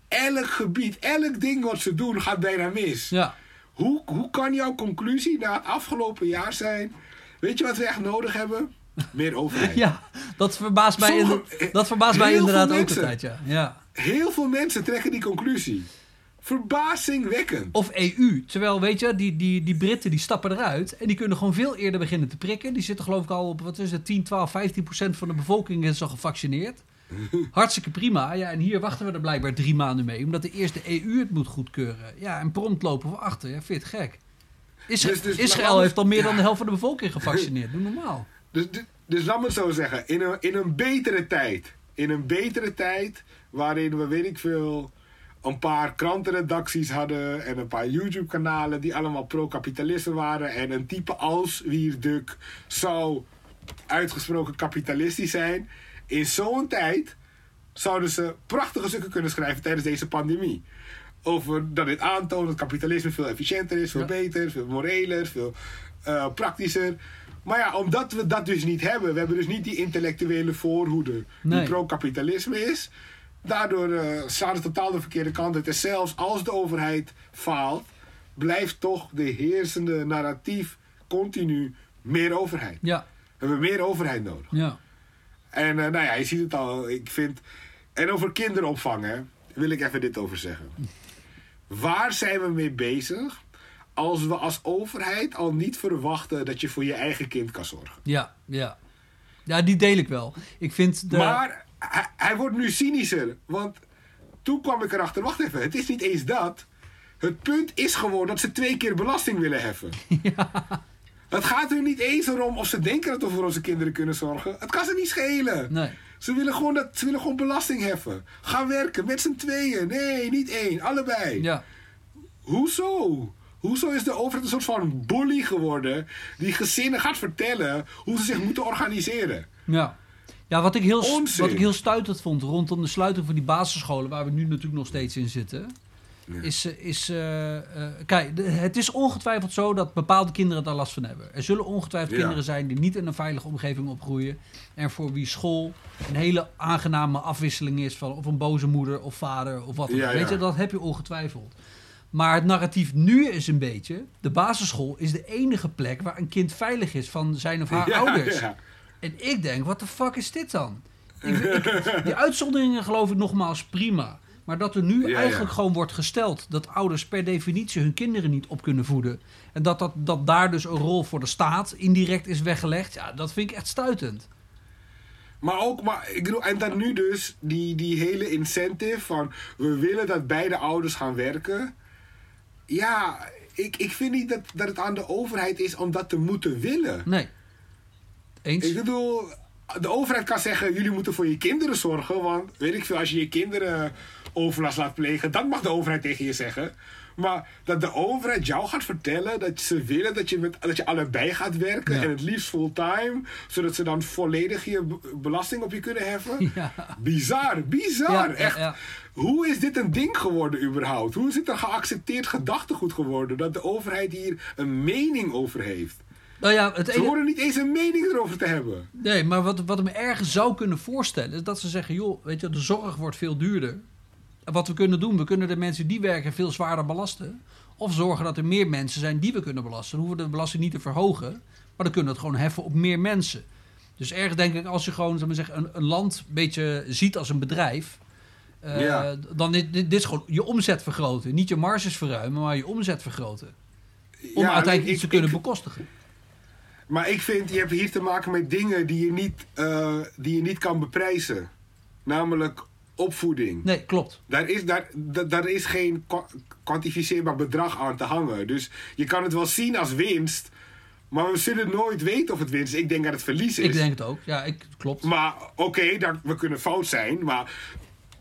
Speaker 2: Elk gebied, elk ding wat ze doen gaat bijna mis.
Speaker 1: Ja.
Speaker 2: Hoe, hoe kan jouw conclusie na het afgelopen jaar zijn? Weet je wat we echt nodig hebben? Meer overheid.
Speaker 1: ja, dat verbaast mij,
Speaker 2: Sommige-
Speaker 1: inder- dat verbaast mij inderdaad ook
Speaker 2: mensen.
Speaker 1: tijd, ja. ja.
Speaker 2: Heel veel mensen trekken die conclusie. Verbazingwekkend.
Speaker 1: Of EU. Terwijl, weet je, die, die, die Britten die stappen eruit. En die kunnen gewoon veel eerder beginnen te prikken. Die zitten geloof ik al op, wat is het, 10, 12, 15 procent van de bevolking is al gevaccineerd. Hartstikke prima. Ja, en hier wachten we er blijkbaar drie maanden mee. Omdat de eerste EU het moet goedkeuren. Ja, en prompt lopen we achter. Ja, vind je het gek? Isra-
Speaker 2: Dus- dus
Speaker 1: Israël heeft al meer dan de helft van de bevolking gevaccineerd. Doe normaal.
Speaker 2: Dus, dus, dus laat me het zo zeggen. In een, in een betere tijd. In een betere tijd. Waarin we, weet ik veel. Een paar krantenredacties hadden. En een paar YouTube-kanalen. Die allemaal pro-kapitalisme waren. En een type als Wierduk zou uitgesproken kapitalistisch zijn. In zo'n tijd zouden ze prachtige stukken kunnen schrijven tijdens deze pandemie. Over dat dit aantoont dat kapitalisme veel efficiënter is, veel
Speaker 1: Ja.
Speaker 2: beter, veel moreler, veel eh, praktischer. Maar ja, omdat we dat dus niet hebben, we hebben dus niet die intellectuele voorhoede
Speaker 1: Nee.
Speaker 2: die pro-kapitalisme is. Daardoor eh staat het totaal de verkeerde kant uit. En zelfs als de overheid faalt, blijft toch de heersende narratief continu meer overheid.
Speaker 1: Ja,
Speaker 2: We hebben meer overheid nodig.
Speaker 1: ja.
Speaker 2: En eh, nou ja, je ziet het al. Ik vind. En over kinderopvang, hè, wil ik even dit over zeggen. Waar zijn we mee bezig als we als overheid al niet verwachten dat je voor je eigen kind kan zorgen?
Speaker 1: Ja, ja. Ja, die deel ik wel. Ik vind de...
Speaker 2: Maar hij, hij wordt nu cynischer. Want toen kwam ik erachter, wacht even, het is niet eens dat. Het punt is gewoon dat ze twee keer belasting willen heffen. Het gaat er niet eens om of ze denken dat we voor onze kinderen kunnen zorgen. Het kan ze niet schelen.
Speaker 1: Nee.
Speaker 2: Ze willen, gewoon dat, ze willen gewoon belasting heffen. Ga werken met z'n tweeën. Nee, niet één. Allebei.
Speaker 1: Ja.
Speaker 2: Hoezo? Hoezo is de overheid een soort van bully geworden... die gezinnen gaat vertellen hoe ze zich moeten organiseren?
Speaker 1: Ja. Ja, wat ik, heel,
Speaker 2: Onzin.
Speaker 1: wat ik heel stuitend vond rondom de sluiting van die basisscholen, waar we nu natuurlijk nog steeds in zitten.
Speaker 2: Ja.
Speaker 1: is... eh, is eh, eh, kijk, het is ongetwijfeld zo dat bepaalde kinderen daar last van hebben. Er zullen ongetwijfeld
Speaker 2: Ja.
Speaker 1: kinderen zijn die niet in een veilige omgeving opgroeien. En voor wie school een hele aangename afwisseling is van of een boze moeder of vader of wat dan ook.
Speaker 2: Ja,
Speaker 1: Weet je, dat heb je ongetwijfeld. Maar het narratief nu is een beetje... de basisschool is de enige plek waar een kind veilig is van zijn of haar
Speaker 2: Ja,
Speaker 1: ouders.
Speaker 2: ja.
Speaker 1: En ik denk, wat de fuck is dit dan? Ik, ik- die uitzonderingen geloof ik nogmaals prima. Maar dat er nu
Speaker 2: Ja,
Speaker 1: eigenlijk
Speaker 2: ja.
Speaker 1: gewoon wordt gesteld dat ouders per definitie hun kinderen niet op kunnen voeden. En dat, dat, dat daar dus een rol voor de staat indirect is weggelegd. Ja, dat vind ik echt stuitend.
Speaker 2: Maar ook, maar ik bedoel, en dan nu dus die, die hele incentive van we willen dat beide ouders gaan werken. Ja, ik, ik vind niet dat, dat het aan de overheid is om dat te moeten willen.
Speaker 1: Nee. Eens?
Speaker 2: Ik bedoel, de overheid kan zeggen: jullie moeten voor je kinderen zorgen. Want weet ik veel, als je je kinderen overlast laat plegen, dan mag de overheid tegen je zeggen. Maar dat de overheid jou gaat vertellen dat ze willen dat je, met, dat je allebei gaat werken.
Speaker 1: Ja.
Speaker 2: En het liefst fulltime. Zodat ze dan volledig je be- belasting op je kunnen heffen.
Speaker 1: Ja.
Speaker 2: Bizar, bizar.
Speaker 1: Ja,
Speaker 2: echt. Hoe is dit een ding geworden überhaupt? Hoe is dit een geaccepteerd gedachtegoed geworden? Dat de overheid hier een mening over heeft.
Speaker 1: Nou ja, het
Speaker 2: Ze
Speaker 1: enige...
Speaker 2: horen niet eens een mening erover te hebben.
Speaker 1: Nee, maar wat, wat ik me ergens zou kunnen voorstellen... is dat ze zeggen, joh, weet je, de zorg wordt veel duurder. Wat we kunnen doen, we kunnen de mensen die werken veel zwaarder belasten. Of zorgen dat er meer mensen zijn die we kunnen belasten. Dan hoeven we de belasting niet te verhogen. Maar dan kunnen we het gewoon heffen op meer mensen. Dus ergens denk ik, als je gewoon zeg maar zeggen, een, een land een beetje ziet als een bedrijf... eh,
Speaker 2: Ja.
Speaker 1: dan is dit, dit is gewoon je omzet vergroten. Niet je marges verruimen, maar je omzet vergroten. Om
Speaker 2: Ja,
Speaker 1: uiteindelijk
Speaker 2: ik-
Speaker 1: iets te
Speaker 2: ik-
Speaker 1: kunnen
Speaker 2: ik-
Speaker 1: bekostigen.
Speaker 2: Maar ik vind, je hebt hier te maken met dingen die je niet, eh, die je niet kan beprijzen. Namelijk opvoeding.
Speaker 1: Nee, klopt.
Speaker 2: Daar is, daar, da- daar is geen kwa- kwantificeerbaar bedrag aan te hangen. Dus je kan het wel zien als winst. Maar we zullen nooit weten of het winst is. Ik denk dat het verlies is.
Speaker 1: Ik denk het ook. Ja, ik, klopt.
Speaker 2: Maar oké, we kunnen fout zijn. Maar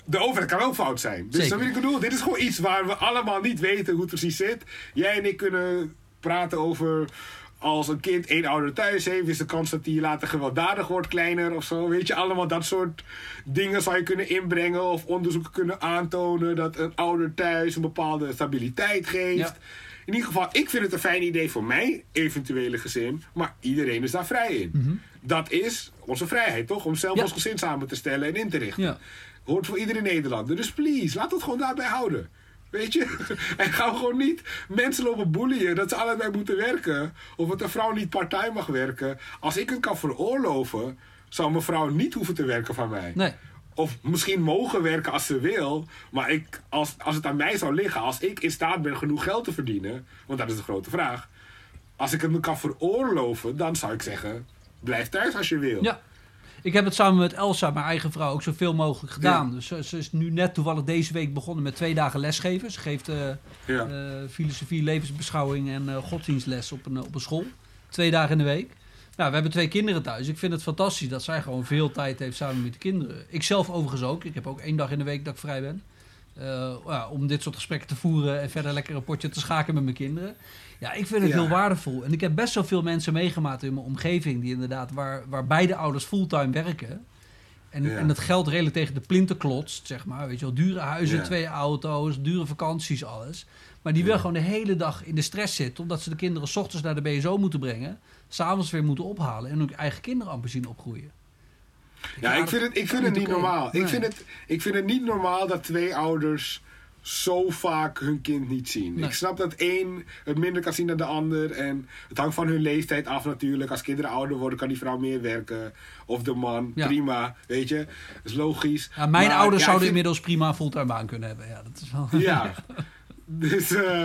Speaker 2: de overheid kan ook fout zijn. Dus dat wil ik bedoel. Dit is gewoon iets waar we allemaal niet weten hoe het precies zit. Jij en ik kunnen praten over... Als een kind één ouder thuis heeft, is de kans dat hij later gewelddadig wordt kleiner of zo. Weet je, allemaal dat soort dingen zou je kunnen inbrengen. Of onderzoeken kunnen aantonen dat een ouder thuis een bepaalde stabiliteit geeft.
Speaker 1: Ja.
Speaker 2: In ieder geval, ik vind het een fijn idee voor mijn eventuele gezin. Maar iedereen is daar vrij in. Dat is onze vrijheid, toch? Om zelf
Speaker 1: Mhm. Ja.
Speaker 2: ons gezin samen te stellen en in te richten.
Speaker 1: Ja.
Speaker 2: Hoort voor iedere Nederlander. Dus please, laat het gewoon daarbij houden. Weet je? En gaan gewoon niet mensen lopen boeien dat ze allebei moeten werken. Of dat een vrouw niet part-time mag werken. Als ik het kan veroorloven, zou mijn vrouw niet hoeven te werken van mij.
Speaker 1: Nee.
Speaker 2: Of misschien mogen werken als ze wil. Maar ik, als, als het aan mij zou liggen, als ik in staat ben genoeg geld te verdienen. Want dat is de grote vraag. Als ik het me kan veroorloven, dan zou ik zeggen: blijf thuis als je wil.
Speaker 1: Ja. Ik heb het samen met Elsa, mijn eigen vrouw, ook zoveel mogelijk gedaan. Dus ze, ze is nu net toevallig deze week begonnen met twee dagen lesgeven. Ze geeft eh,
Speaker 2: Ja.
Speaker 1: eh, filosofie, levensbeschouwing en eh, godsdienstles op een, op een school. Twee dagen in de week. Nou, we hebben twee kinderen thuis. Ik vind het fantastisch dat zij gewoon veel tijd heeft samen met de kinderen. Ik zelf overigens ook. Ik heb ook één dag in de week dat ik vrij ben. Eh, ja, om dit soort gesprekken te voeren en verder lekker een potje te schaken met mijn kinderen. Ja, ik vind het
Speaker 2: Ja.
Speaker 1: heel waardevol. En ik heb best wel veel mensen meegemaakt in mijn omgeving die inderdaad, waar, waar beide ouders fulltime werken. En,
Speaker 2: Ja.
Speaker 1: en het geld redelijk tegen de plinten klotst, zeg maar. Weet je wel, dure huizen,
Speaker 2: Ja.
Speaker 1: twee auto's, dure vakanties, alles. Maar die wel gewoon de hele dag in de stress zit, omdat ze de kinderen s ochtends naar de BSO moeten brengen, s'avonds weer moeten ophalen en hun eigen kinderen amper zien opgroeien.
Speaker 2: Ja, ik vind het, ik vind het niet normaal. Ik, vind het, ik vind het niet normaal dat twee ouders zo vaak hun kind niet zien.
Speaker 1: Nee.
Speaker 2: Ik snap dat één het minder kan zien dan de ander. En het hangt van hun leeftijd af natuurlijk. Als kinderen ouder worden, kan die vrouw meer werken. Of de man.
Speaker 1: Ja.
Speaker 2: Prima, weet je. Dat is logisch.
Speaker 1: Ja, mijn
Speaker 2: Maar,
Speaker 1: ouders
Speaker 2: ja,
Speaker 1: zouden
Speaker 2: vind-
Speaker 1: inmiddels prima fulltime baan kunnen hebben. Ja, dat is wel...
Speaker 2: Ja. Dus eh,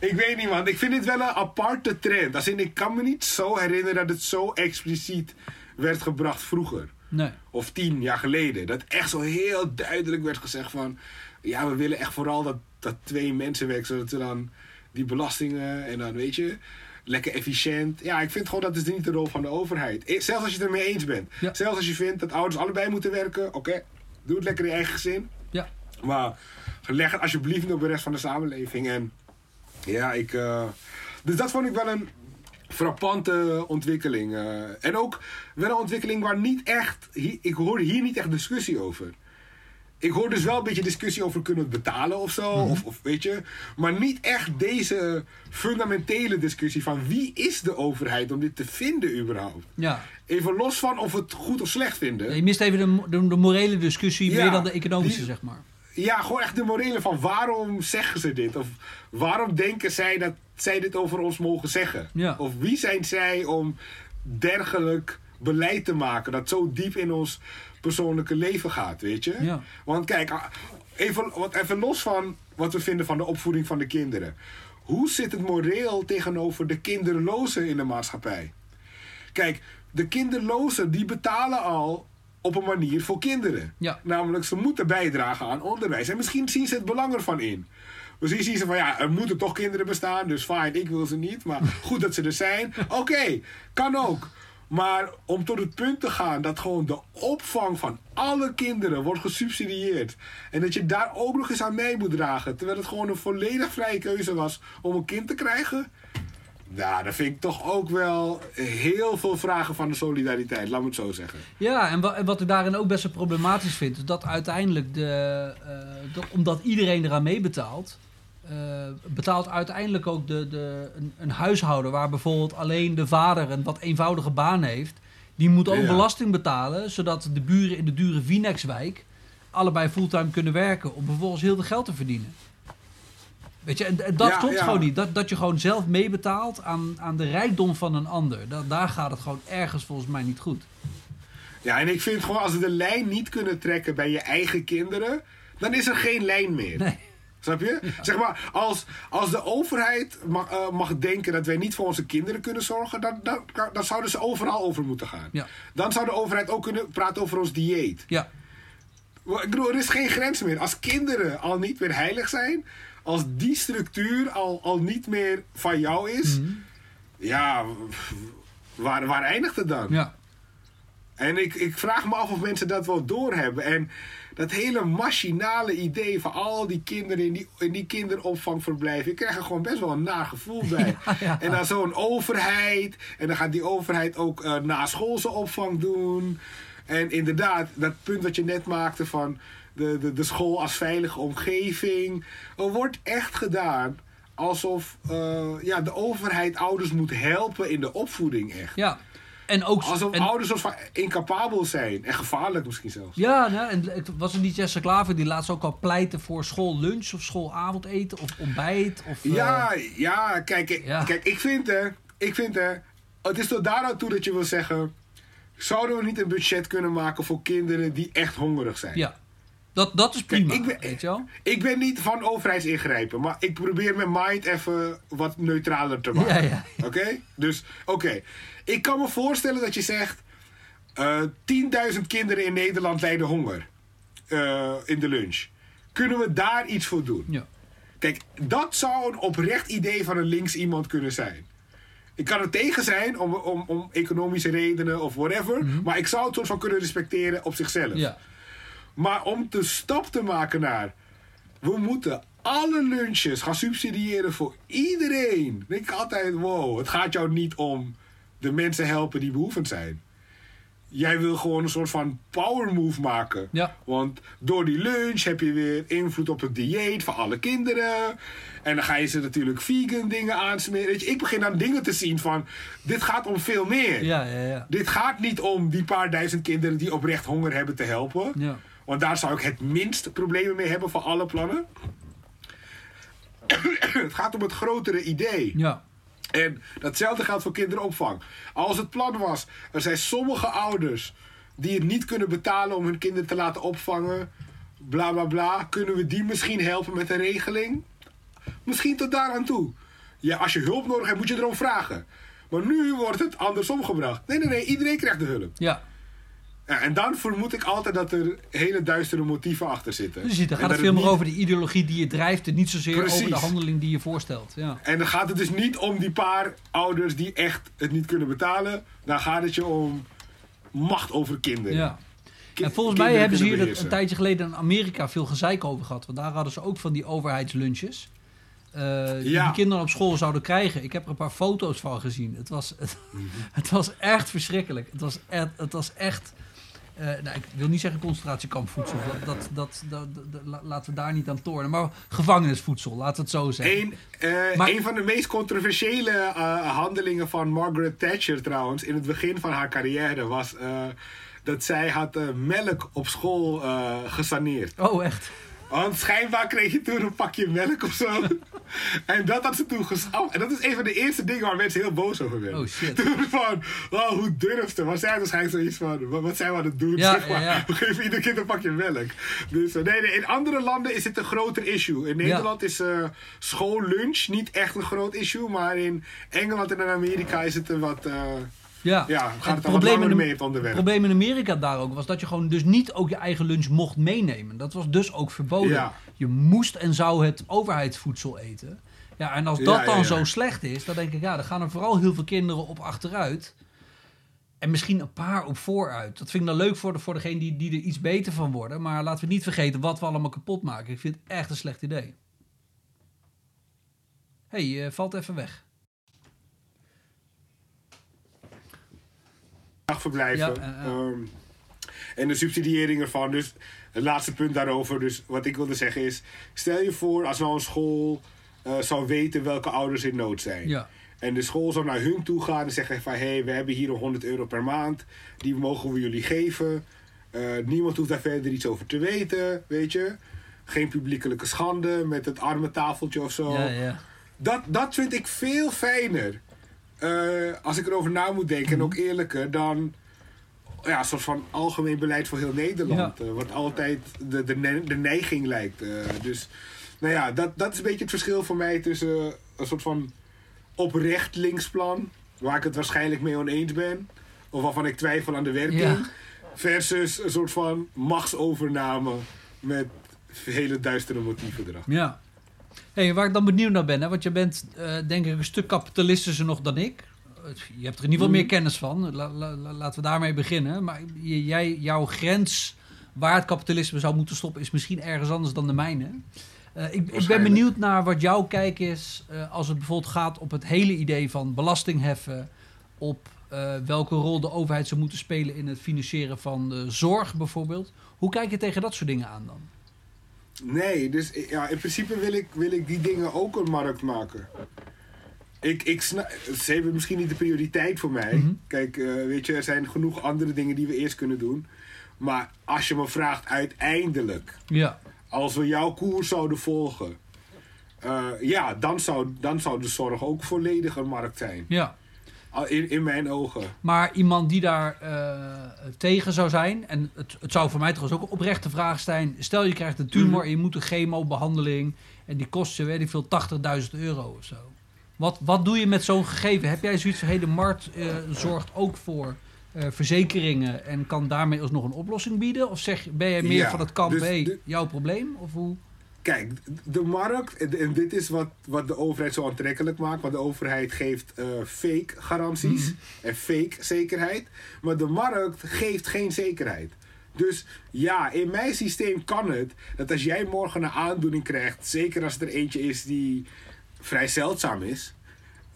Speaker 2: ik weet niet man, ik vind dit wel een aparte trend. Als in, ik kan me niet zo herinneren dat het zo expliciet werd gebracht vroeger.
Speaker 1: Nee.
Speaker 2: Of tien jaar geleden. Dat echt zo heel duidelijk werd gezegd van... Ja, we willen echt vooral dat, dat twee mensen werken. Zodat ze dan die belastingen en dan weet je... Lekker efficiënt. Ja, ik vind gewoon dat is niet de rol van de overheid. Eh, Zelfs als je het ermee eens bent.
Speaker 1: Ja.
Speaker 2: Zelfs als je vindt dat ouders allebei moeten werken. Oké, doe het lekker in je eigen gezin.
Speaker 1: Ja.
Speaker 2: Maar leg het alsjeblieft niet op de rest van de samenleving. En ja, ik. eh, dus dat vond ik wel een frappante ontwikkeling. eh. en ook wel een ontwikkeling waar niet echt. ik hoorde hier niet echt discussie over. ik hoor dus wel een beetje discussie over kunnen we het betalen of zo.
Speaker 1: Mhm.
Speaker 2: of, of weet je. Maar niet echt deze fundamentele discussie van wie is de overheid om dit te vinden überhaupt.
Speaker 1: Ja.
Speaker 2: Even los van of we het goed of slecht vinden.
Speaker 1: Je mist even de, de, de morele discussie
Speaker 2: Ja,
Speaker 1: meer dan de economische,
Speaker 2: die-
Speaker 1: zeg maar.
Speaker 2: Ja, gewoon echt de morele van waarom zeggen ze dit? Of waarom denken zij dat zij dit over ons mogen zeggen?
Speaker 1: Ja.
Speaker 2: Of wie zijn zij om dergelijk beleid te maken dat zo diep in ons persoonlijke leven gaat, weet je?
Speaker 1: Ja.
Speaker 2: Want kijk, ah, even, wat, even los van wat we vinden van de opvoeding van de kinderen. Hoe zit het moreel tegenover de kinderlozen in de maatschappij? Kijk, de kinderlozen die betalen al op een manier voor kinderen.
Speaker 1: Ja.
Speaker 2: Namelijk, ze moeten bijdragen aan onderwijs. En misschien zien ze het belang ervan in. Misschien zien ze van ja, er moeten toch kinderen bestaan, dus fijn, ik wil ze niet. Maar goed dat ze er zijn. Oké, kan ook. Maar om tot het punt te gaan dat gewoon de opvang van alle kinderen wordt gesubsidieerd. En dat je daar ook nog eens aan mee moet dragen. Terwijl het gewoon een volledig vrije keuze was om een kind te krijgen. Nou, dat vind ik toch ook wel heel veel vragen van de solidariteit, laat me het zo zeggen.
Speaker 1: Ja, en, wa- en wat ik daarin ook best wel problematisch vind, is dat uiteindelijk, de, eh, dat- omdat iedereen eraan meebetaalt, betaalt uiteindelijk ook de, de, een, een huishouden waar bijvoorbeeld alleen de vader een wat eenvoudige baan heeft, die moet ook
Speaker 2: Ja.
Speaker 1: belasting betalen, zodat de buren in de dure Vinex-wijk allebei fulltime kunnen werken om vervolgens heel veel geld te verdienen. Weet je, en, en dat
Speaker 2: Ja,
Speaker 1: klopt
Speaker 2: ja.
Speaker 1: gewoon niet. Dat, dat je gewoon zelf meebetaalt aan, aan de rijkdom van een ander. Dat, daar gaat het gewoon ergens volgens mij niet goed.
Speaker 2: Ja, en ik vind gewoon als we de lijn niet kunnen trekken bij je eigen kinderen, dan is er geen lijn meer.
Speaker 1: Nee.
Speaker 2: Snap je? Zeg maar, als, als de overheid mag, eh, mag denken dat wij niet voor onze kinderen kunnen zorgen, dan, dan, dan zouden ze overal over moeten gaan.
Speaker 1: Ja.
Speaker 2: Dan zou de overheid ook kunnen praten over ons dieet.
Speaker 1: Ja,
Speaker 2: Ik bedoel, er is geen grens meer. Als kinderen al niet meer heilig zijn, als die structuur al, al niet meer van jou is,
Speaker 1: Mhm.
Speaker 2: ja, waar, waar eindigt het dan?
Speaker 1: ja.
Speaker 2: En ik, ik vraag me af of mensen dat wel doorhebben. En dat hele machinale idee van al die kinderen in die, in die kinderopvangverblijven. Ik krijg er gewoon best wel een naar gevoel bij.
Speaker 1: Ja, ja.
Speaker 2: En dan zo'n overheid. En dan gaat die overheid ook eh naschoolse opvang doen. En inderdaad, dat punt wat je net maakte van de, de, de school als veilige omgeving. Er wordt echt gedaan alsof eh, ja, de overheid ouders moet helpen in de opvoeding echt.
Speaker 1: Ja, en ook...
Speaker 2: Alsof
Speaker 1: en,
Speaker 2: ouders soort van incapabel zijn. En gevaarlijk misschien zelfs.
Speaker 1: ja, nou, en het was het niet Jesse Klaver die laatst ook al pleitte voor schoollunch of schoolavondeten of ontbijt? Of, eh,
Speaker 2: Ja, ja, kijk, ik-
Speaker 1: Ja.
Speaker 2: kijk ik vind hè, ik vind hè, het is tot daar aan toe dat je wil zeggen, zouden we niet een budget kunnen maken voor kinderen die echt hongerig zijn?
Speaker 1: ja. Dat, dat is prima,
Speaker 2: ik ben-
Speaker 1: weet je wel?
Speaker 2: Ik ben niet van overheidsingrijpen, maar ik probeer mijn mind even wat neutraler te maken.
Speaker 1: Ja, ja.
Speaker 2: Oké? Dus, oké. Ik kan me voorstellen dat je zegt, eh 10.000 kinderen in Nederland lijden honger eh, in de lunch. Kunnen we daar iets voor doen?
Speaker 1: Ja.
Speaker 2: Kijk, dat zou een oprecht idee van een links iemand kunnen zijn. Ik kan er tegen zijn om, om, om economische redenen of whatever. Maar ik zou het soort van kunnen respecteren op zichzelf.
Speaker 1: ja.
Speaker 2: Maar om de stap te maken naar... We moeten alle lunches gaan subsidiëren voor iedereen. Denk ik altijd, wow, het gaat jou niet om de mensen helpen die behoevend zijn. Jij wil gewoon een soort van power move maken.
Speaker 1: Ja.
Speaker 2: Want door die lunch heb je weer invloed op het dieet van alle kinderen. En dan ga je ze natuurlijk vegan dingen aansmeren. Weet je, ik begin dan dingen te zien van, dit gaat om veel meer.
Speaker 1: Ja, ja, ja.
Speaker 2: Dit gaat niet om die paar duizend kinderen die oprecht honger hebben te helpen.
Speaker 1: Ja.
Speaker 2: Want daar zou ik het minst problemen mee hebben van alle plannen. het gaat om het grotere idee.
Speaker 1: Ja.
Speaker 2: En datzelfde geldt voor kinderopvang. Als het plan was, er zijn sommige ouders die het niet kunnen betalen om hun kinderen te laten opvangen. Bla bla bla. Kunnen we die misschien helpen met een regeling? Misschien tot daar aan toe. Ja, als je hulp nodig hebt, moet je erom vragen. Maar nu wordt het andersom gebracht. Nee, nee, nee. Iedereen krijgt de hulp.
Speaker 1: Ja.
Speaker 2: Ja, en dan vermoed ik altijd dat er hele duistere motieven achter zitten.
Speaker 1: Dus dan
Speaker 2: En
Speaker 1: gaat het veel meer
Speaker 2: niet-
Speaker 1: over de ideologie die je drijft en niet zozeer over de handeling die je voorstelt. Ja.
Speaker 2: En dan gaat het dus niet om die paar ouders die echt het niet kunnen betalen. Dan gaat het je om macht over kinderen.
Speaker 1: Ja.
Speaker 2: Ki-
Speaker 1: En volgens mij hebben ze hier dat een tijdje geleden in Amerika veel gezeik over gehad. Want daar hadden ze ook van die overheidslunches. eh, die
Speaker 2: Ja.
Speaker 1: die kinderen op school zouden krijgen. Ik heb er een paar foto's van gezien. Het was, het, het was echt verschrikkelijk. Het was het was echt. Eh, nou, ik wil niet zeggen concentratiekampvoedsel. Dat, dat, dat, dat, dat- la- laten we daar niet aan tornen. Maar gevangenisvoedsel, laten we het zo zeggen.
Speaker 2: Een, eh,
Speaker 1: Maar-
Speaker 2: een van de meest controversiële eh, handelingen van Margaret Thatcher trouwens in het begin van haar carrière was dat zij had melk op school gesaneerd.
Speaker 1: Oh, echt?
Speaker 2: Want schijnbaar kreeg je toen een pakje melk of zo. en dat had ze toen geschaft. En dat is een van de eerste dingen waar mensen heel boos over werden.
Speaker 1: Oh, shit.
Speaker 2: Toen van, oh, hoe durft ze? Maar zij had waarschijnlijk zoiets van, wat, wat zijn we aan het doen?
Speaker 1: Ja,
Speaker 2: zeg maar.
Speaker 1: ja, ja.
Speaker 2: We geven ieder kind een pakje melk. Dus eh, nee, nee, in andere landen is het een groter issue. In Nederland is eh schoollunch niet echt een groot issue. Maar in Engeland en in Amerika is het een wat... eh,
Speaker 1: Ja,
Speaker 2: Ja, gaat het langer
Speaker 1: in,
Speaker 2: mee onderwerp.
Speaker 1: Het probleem in Amerika daar ook was dat je gewoon dus niet ook je eigen lunch mocht meenemen. Dat was dus ook verboden.
Speaker 2: Ja.
Speaker 1: Je moest en zou het overheidsvoedsel eten. Ja, en als dat
Speaker 2: Ja,
Speaker 1: dan zo slecht is, dan denk ik, ja, dan gaan er vooral heel veel kinderen op achteruit. En misschien een paar op vooruit. Dat vind ik dan leuk voor, de, voor degene die, die er iets beter van worden. Maar laten we niet vergeten wat we allemaal kapot maken. Ik vind het echt een slecht idee. Hé, hey, eh, valt even weg. Ja, ja.
Speaker 2: Ehm, en de subsidiëring ervan. Dus het laatste punt daarover. Dus wat ik wilde zeggen is: stel je voor als nou een school eh, zou weten welke ouders in nood zijn.
Speaker 1: Ja.
Speaker 2: En de school zou naar hun toe gaan en zeggen van... hé, hey, we hebben hier een 100 euro per maand. Die mogen we jullie geven. Eh, niemand hoeft daar verder iets over te weten, weet je. Geen publiekelijke schande met het arme tafeltje of zo.
Speaker 1: Ja, ja.
Speaker 2: Dat, dat vind ik veel fijner. Eh, als ik erover na moet denken
Speaker 1: Mhm.
Speaker 2: en ook eerlijker dan ja, een soort van algemeen beleid voor heel Nederland.
Speaker 1: Ja.
Speaker 2: eh, wat altijd de, de, ne- de neiging lijkt. eh. dus nou ja, dat, dat is een beetje het verschil voor mij tussen een soort van oprecht linksplan, waar ik het waarschijnlijk mee oneens ben, of waarvan ik twijfel aan de werking,
Speaker 1: Ja.
Speaker 2: versus een soort van machtsovername met hele duistere motieven erachter.
Speaker 1: Ja. Hey, waar ik dan benieuwd naar ben, hè, want je bent eh, denk ik een stuk kapitalistischer nog dan ik. Je hebt er in ieder geval meer kennis van. La- la- la- laten we daarmee beginnen. Maar jij, jouw grens waar het kapitalisme zou moeten stoppen is misschien ergens anders dan de mijne. Eh, ik, ik ben benieuwd naar wat jouw kijk is eh, als het bijvoorbeeld gaat op het hele idee van belasting heffen, op welke rol de overheid zou moeten spelen in het financieren van zorg bijvoorbeeld. Hoe kijk je tegen dat soort dingen aan dan?
Speaker 2: Nee, dus ja, in principe wil ik, wil ik die dingen ook een markt maken. Ik, ik snap, ze hebben misschien niet de prioriteit voor mij.
Speaker 1: Mhm.
Speaker 2: Kijk, eh, weet je, er zijn genoeg andere dingen die we eerst kunnen doen. Maar als je me vraagt uiteindelijk,
Speaker 1: Ja.
Speaker 2: als we jouw koers zouden volgen, eh, ja, dan zou, dan zou de zorg ook volledig een markt zijn.
Speaker 1: Ja.
Speaker 2: Al In, in mijn ogen.
Speaker 1: Maar iemand die daar eh, tegen zou zijn, en het, het zou voor mij trouwens ook een oprechte vraag zijn. Stel je krijgt een tumor en je moet een chemobehandeling en die kost je, weet ik veel, 80.000 euro of zo. Wat, wat doe je met zo'n gegeven? Heb jij zoiets van, hey, de markt eh, zorgt ook voor eh, verzekeringen en kan daarmee alsnog een oplossing bieden? Of zeg, ben jij meer
Speaker 2: Ja,
Speaker 1: van het kamp,
Speaker 2: dus
Speaker 1: hey,
Speaker 2: de-
Speaker 1: jouw probleem? Of hoe?
Speaker 2: Kijk, de markt, en dit is wat, wat de overheid zo aantrekkelijk maakt. Want de overheid geeft eh, fake garanties
Speaker 1: Mhm.
Speaker 2: en fake zekerheid. Maar de markt geeft geen zekerheid. Dus ja, in mijn systeem kan het dat als jij morgen een aandoening krijgt, zeker als er eentje is die vrij zeldzaam is,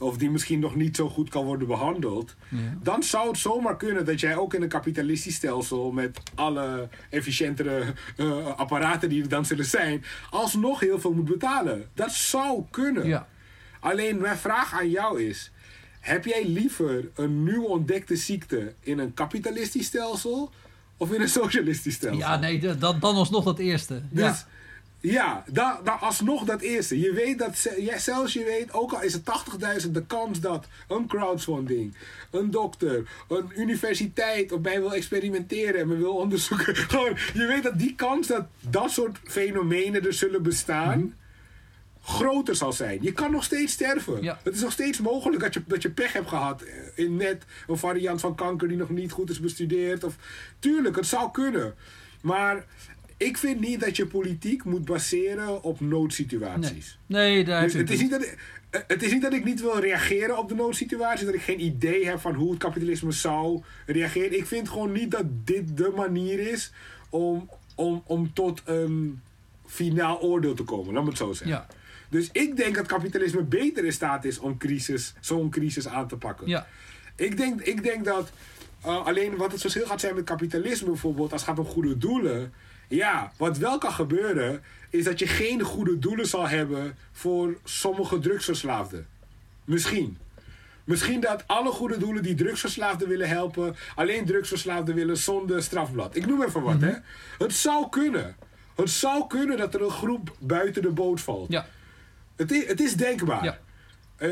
Speaker 2: of die misschien nog niet zo goed kan worden behandeld,
Speaker 1: Ja.
Speaker 2: dan zou het zomaar kunnen dat jij ook in een kapitalistisch stelsel met alle efficiëntere eh, apparaten die er dan zullen zijn, alsnog heel veel moet betalen. Dat zou kunnen.
Speaker 1: Ja.
Speaker 2: Alleen mijn vraag aan jou is: heb jij liever een nieuw ontdekte ziekte in een kapitalistisch stelsel of in een socialistisch stelsel?
Speaker 1: ja, nee, dan, dan alsnog dat eerste.
Speaker 2: Dus
Speaker 1: ja.
Speaker 2: Ja, dan alsnog dat eerste. Je weet dat, ze- jij, zelfs je weet, ook al is het 80.000 de kans dat een crowdfunding, een dokter, een universiteit op mij wil experimenteren en me wil onderzoeken. Gewoon, je weet dat die kans dat dat soort fenomenen er zullen bestaan.
Speaker 1: Mhm.
Speaker 2: Groter zal zijn. Je kan nog steeds sterven.
Speaker 1: Ja.
Speaker 2: Het is nog steeds mogelijk dat je, dat je pech hebt gehad eh, in net een variant van kanker die nog niet goed is bestudeerd. Of, tuurlijk, het zou kunnen. Maar ik vind niet dat je politiek moet baseren op noodsituaties.
Speaker 1: Nee, nee daar
Speaker 2: Dus het is, niet dat ik, eh, het is niet dat ik niet wil reageren op de noodsituatie, dat ik geen idee heb van hoe het kapitalisme zou reageren. Ik vind gewoon niet dat dit de manier is om, om, om tot een finaal oordeel te komen, laat me het zo zeggen.
Speaker 1: Ja,
Speaker 2: Dus ik denk dat kapitalisme beter in staat is om crisis, zo'n crisis aan te pakken.
Speaker 1: ja.
Speaker 2: Ik denk, ik denk dat Uh, alleen wat het verschil gaat zijn met kapitalisme bijvoorbeeld, als het gaat om goede doelen. Ja, wat wel kan gebeuren, is dat je geen goede doelen zal hebben voor sommige drugsverslaafden. Misschien. Misschien dat alle goede doelen die drugsverslaafden willen helpen, alleen drugsverslaafden willen zonder strafblad. Ik noem even wat, hè. Het zou kunnen. Het zou kunnen dat er een groep buiten de boot valt.
Speaker 1: Ja.
Speaker 2: Het is, het is denkbaar.
Speaker 1: Ja.
Speaker 2: Eh,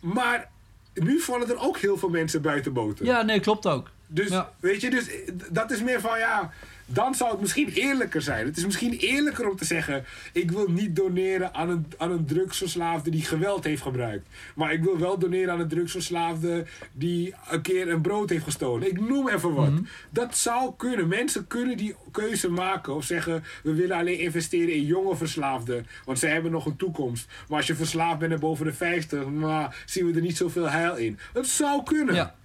Speaker 2: maar nu vallen er ook heel veel mensen buiten boten.
Speaker 1: Ja, nee, klopt ook.
Speaker 2: Dus,
Speaker 1: Ja.
Speaker 2: weet je, dus eh, dat is meer van ja. Dan zou het misschien eerlijker zijn. Het is misschien eerlijker om te zeggen: ik wil niet doneren aan een, aan een drugsverslaafde die geweld heeft gebruikt. Maar ik wil wel doneren aan een drugsverslaafde die een keer een brood heeft gestolen. Ik noem even wat.
Speaker 1: Mhm.
Speaker 2: Dat zou kunnen. Mensen kunnen die keuze maken of zeggen: we willen alleen investeren in jonge verslaafden, want zij hebben nog een toekomst. Maar als je verslaafd bent en boven de 50, maar zien we er niet zoveel heil in. Het zou kunnen.
Speaker 1: Ja.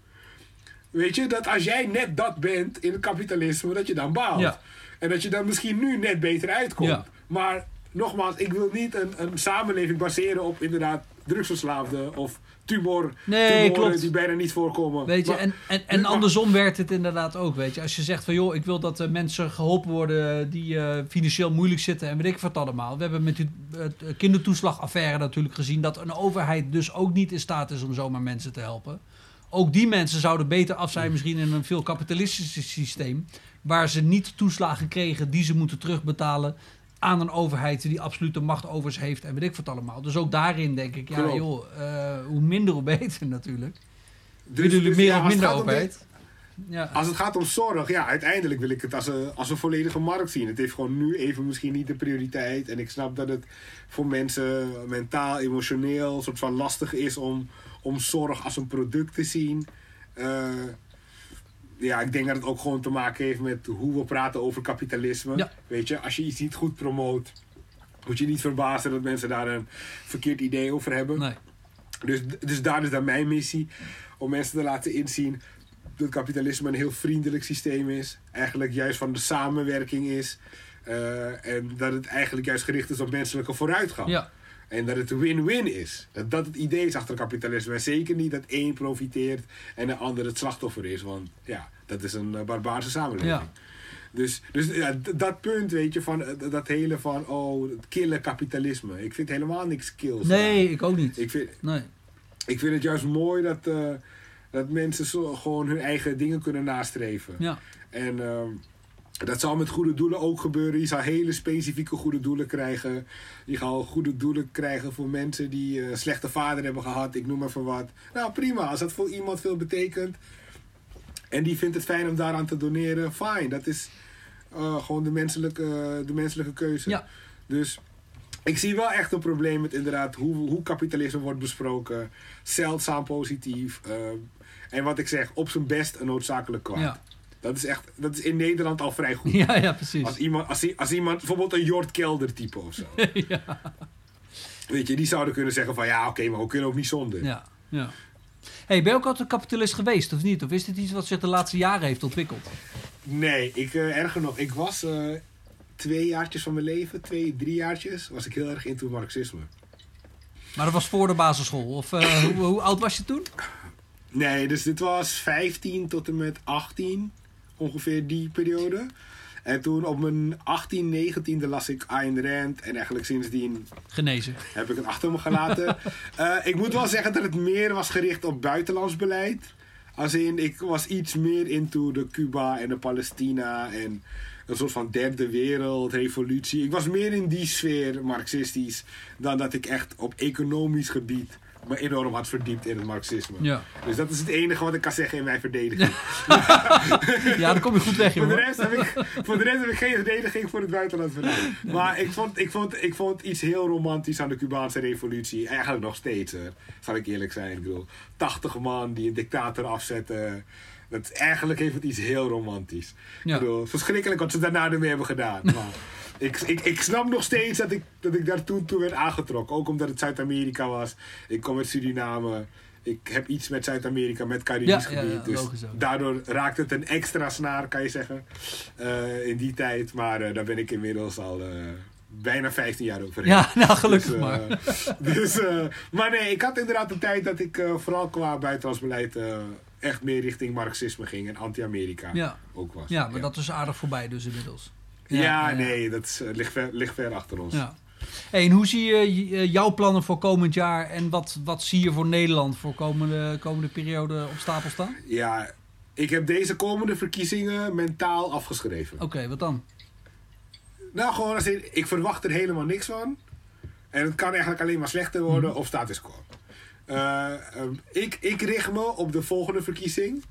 Speaker 2: Weet je, dat als jij net dat bent in het kapitalisme, dat je dan baalt.
Speaker 1: Ja.
Speaker 2: En dat je dan misschien nu net beter uitkomt.
Speaker 1: Ja.
Speaker 2: Maar nogmaals, ik wil niet een, een samenleving baseren op inderdaad drugsverslaafden of tumor,
Speaker 1: Nee, klopt.
Speaker 2: die bijna niet voorkomen.
Speaker 1: Weet je,
Speaker 2: Maar-
Speaker 1: en, en, en
Speaker 2: maar-
Speaker 1: andersom werkt het inderdaad ook, weet je. Als je zegt van, joh, ik wil dat eh, mensen geholpen worden die eh, financieel moeilijk zitten en weet ik wat allemaal. We hebben met die uh, kindertoeslagaffaire natuurlijk gezien dat een overheid dus ook niet in staat is om zomaar mensen te helpen. Ook die mensen zouden beter af zijn misschien in een veel kapitalistischer systeem, waar ze niet toeslagen kregen die ze moeten terugbetalen aan een overheid die absolute macht over ze heeft en weet ik wat allemaal. Dus ook daarin denk ik, ja joh, eh, hoe minder hoe beter natuurlijk.
Speaker 2: dus-
Speaker 1: jullie
Speaker 2: dus
Speaker 1: meer
Speaker 2: ja,
Speaker 1: of minder overheid? Ja.
Speaker 2: Als het gaat om zorg, ja, uiteindelijk wil ik het als een, als een volledige markt zien. Het heeft gewoon nu even misschien niet de prioriteit. En ik snap dat het voor mensen mentaal, emotioneel, soort van lastig is om, om zorg als een product te zien. Eh, ja, ik denk dat het ook gewoon te maken heeft met hoe we praten over kapitalisme.
Speaker 1: Ja.
Speaker 2: Weet je, als je iets niet goed promoot, moet je niet verbazen dat mensen daar een verkeerd idee over hebben.
Speaker 1: Nee.
Speaker 2: Dus, dus daar is dan mijn missie. Om mensen te laten inzien dat kapitalisme een heel vriendelijk systeem is. Eigenlijk juist van de samenwerking is. eh, en dat het eigenlijk juist gericht is op menselijke vooruitgang.
Speaker 1: Ja.
Speaker 2: En dat het een win-win is. Dat dat het idee is achter kapitalisme. En zeker niet dat één profiteert en de ander het slachtoffer is. Want ja, dat is een eh, barbaarse samenleving.
Speaker 1: Ja.
Speaker 2: Dus, dus ja, dat punt, weet je, van eh, dat hele van, oh, het killen kapitalisme. Ik vind helemaal niks kills.
Speaker 1: Nee, ik ook niet.
Speaker 2: Ik vind,
Speaker 1: Nee.
Speaker 2: ik vind het juist mooi dat, eh, dat mensen zo gewoon hun eigen dingen kunnen nastreven.
Speaker 1: Ja.
Speaker 2: En ehm, dat zal met goede doelen ook gebeuren. Je zal hele specifieke goede doelen krijgen. Je gaat goede doelen krijgen voor mensen die eh, een slechte vader hebben gehad. Ik noem even wat. Nou prima, als dat voor iemand veel betekent. En die vindt het fijn om daaraan te doneren. Fijn, dat is eh, gewoon de menselijke, de menselijke keuze.
Speaker 1: Ja.
Speaker 2: Dus ik zie wel echt een probleem met inderdaad hoe, hoe kapitalisme wordt besproken. Zeldzaam positief. eh, en wat ik zeg, op zijn best een noodzakelijk kwaad.
Speaker 1: Ja.
Speaker 2: Dat is echt, dat is in Nederland al vrij goed.
Speaker 1: Ja, ja, precies.
Speaker 2: Als iemand, als, als iemand bijvoorbeeld een Jort Kelder type of zo. Weet je, die zouden kunnen zeggen van ja, oké, maar we kunnen ook niet zonder.
Speaker 1: Ja. ja. Hey, ben je ook altijd een kapitalist geweest of niet? Of is dit iets wat zich de laatste jaren heeft ontwikkeld?
Speaker 2: Nee, ik uh, erger nog. Ik was uh, twee jaartjes van mijn leven, twee, drie jaartjes, was ik heel erg into marxisme.
Speaker 1: Maar dat was voor de basisschool? Of uh, hoe, hoe, oud was je toen?
Speaker 2: Nee, dus dit was 15 tot en met 18, ongeveer die periode. En toen op mijn 18, 19e las ik Ayn Rand. En eigenlijk sindsdien...
Speaker 1: Genezen.
Speaker 2: Heb ik het achter me gelaten. uh, ik moet wel zeggen dat het meer was gericht op buitenlands beleid. Als in, ik was iets meer into de Cuba en de Palestina. En een soort van derde wereld, revolutie. Ik was meer in die sfeer marxistisch. Dan dat ik echt op economisch gebied me enorm had verdiept in het marxisme.
Speaker 1: Ja.
Speaker 2: Dus dat is het enige wat ik kan zeggen in mijn verdediging.
Speaker 1: ja, dan kom je goed weg,
Speaker 2: voor, de rest heb ik, voor de rest heb ik geen verdediging voor het buitenland. Maar ik vond, ik, vond, ik vond iets heel romantisch aan de Cubaanse revolutie. Eigenlijk nog steeds, hè. zal ik eerlijk zijn. Ik bedoel, 80 man die een dictator afzetten. Dat, eigenlijk heeft het iets heel romantisch.
Speaker 1: Ja.
Speaker 2: Ik bedoel, verschrikkelijk wat ze daarna ermee hebben gedaan. Maar ik, ik, ik snap nog steeds dat ik, dat ik daar toen toe werd aangetrokken. Ook omdat het Zuid-Amerika was. Ik kom uit Suriname. Ik heb iets met Zuid-Amerika, met Caribisch
Speaker 1: Ja,
Speaker 2: gebied.
Speaker 1: ja,
Speaker 2: dus daardoor raakt het een extra snaar, kan je zeggen. uh, in die tijd. Maar uh, daar ben ik inmiddels al uh, bijna 15 jaar overheen.
Speaker 1: Ja, nou gelukkig
Speaker 2: dus,
Speaker 1: maar.
Speaker 2: dus, maar nee, ik had inderdaad een tijd dat ik vooral qua buitenlands beleid echt meer richting Marxisme ging en anti-Amerika
Speaker 1: Ja.
Speaker 2: ook was.
Speaker 1: Ja, maar dat is aardig voorbij dus inmiddels.
Speaker 2: Ja, nee, dat is, eh, ligt, ver, ligt ver achter ons.
Speaker 1: Ja. Hey, en hoe zie je eh, jouw plannen voor komend jaar en wat, wat zie je voor Nederland voor komende, komende periode op stapel staan?
Speaker 2: Ja, ik heb deze komende verkiezingen mentaal afgeschreven.
Speaker 1: Oké, wat dan?
Speaker 2: Nou, gewoon als in, ik verwacht er helemaal niks van. En het kan eigenlijk alleen maar slechter worden
Speaker 1: Mhm.
Speaker 2: of status quo. Ehm, ik, ik richt me op de volgende verkiezing.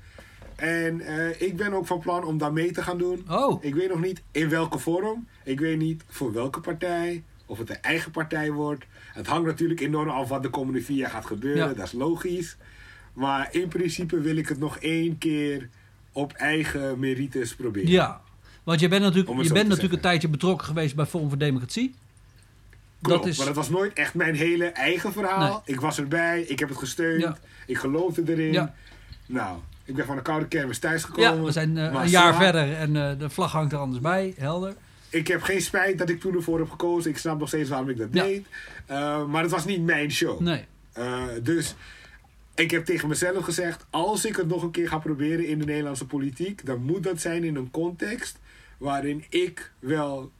Speaker 2: En eh, ik ben ook van plan om daar mee te gaan doen.
Speaker 1: Oh,
Speaker 2: Ik weet nog niet in welke vorm. Ik weet niet voor welke partij. Of het een eigen partij wordt. Het hangt natuurlijk enorm af wat de komende vier jaar gaat gebeuren.
Speaker 1: Ja.
Speaker 2: Dat is logisch. Maar in principe wil ik het nog één keer op eigen merites proberen.
Speaker 1: ja. Want je bent natuurlijk, je bent natuurlijk een tijdje betrokken geweest bij Forum voor Democratie.
Speaker 2: Klopt,
Speaker 1: dat is-
Speaker 2: maar dat was nooit echt mijn hele eigen verhaal. Ik was erbij, ik heb het gesteund,
Speaker 1: Ja.
Speaker 2: ik geloofde erin.
Speaker 1: Ja.
Speaker 2: Nou, ik ben van de koude kermis thuisgekomen.
Speaker 1: Ja, we zijn eh, een jaar verder en eh, de vlag hangt er anders bij, helder.
Speaker 2: Ik heb geen spijt dat ik toen ervoor heb gekozen. Ik snap nog steeds waarom ik dat
Speaker 1: Ja.
Speaker 2: deed. Uh, maar het was niet mijn show.
Speaker 1: Nee,
Speaker 2: Uh, dus ik heb tegen mezelf gezegd: als ik het nog een keer ga proberen in de Nederlandse politiek, dan moet dat zijn in een context waarin ik wel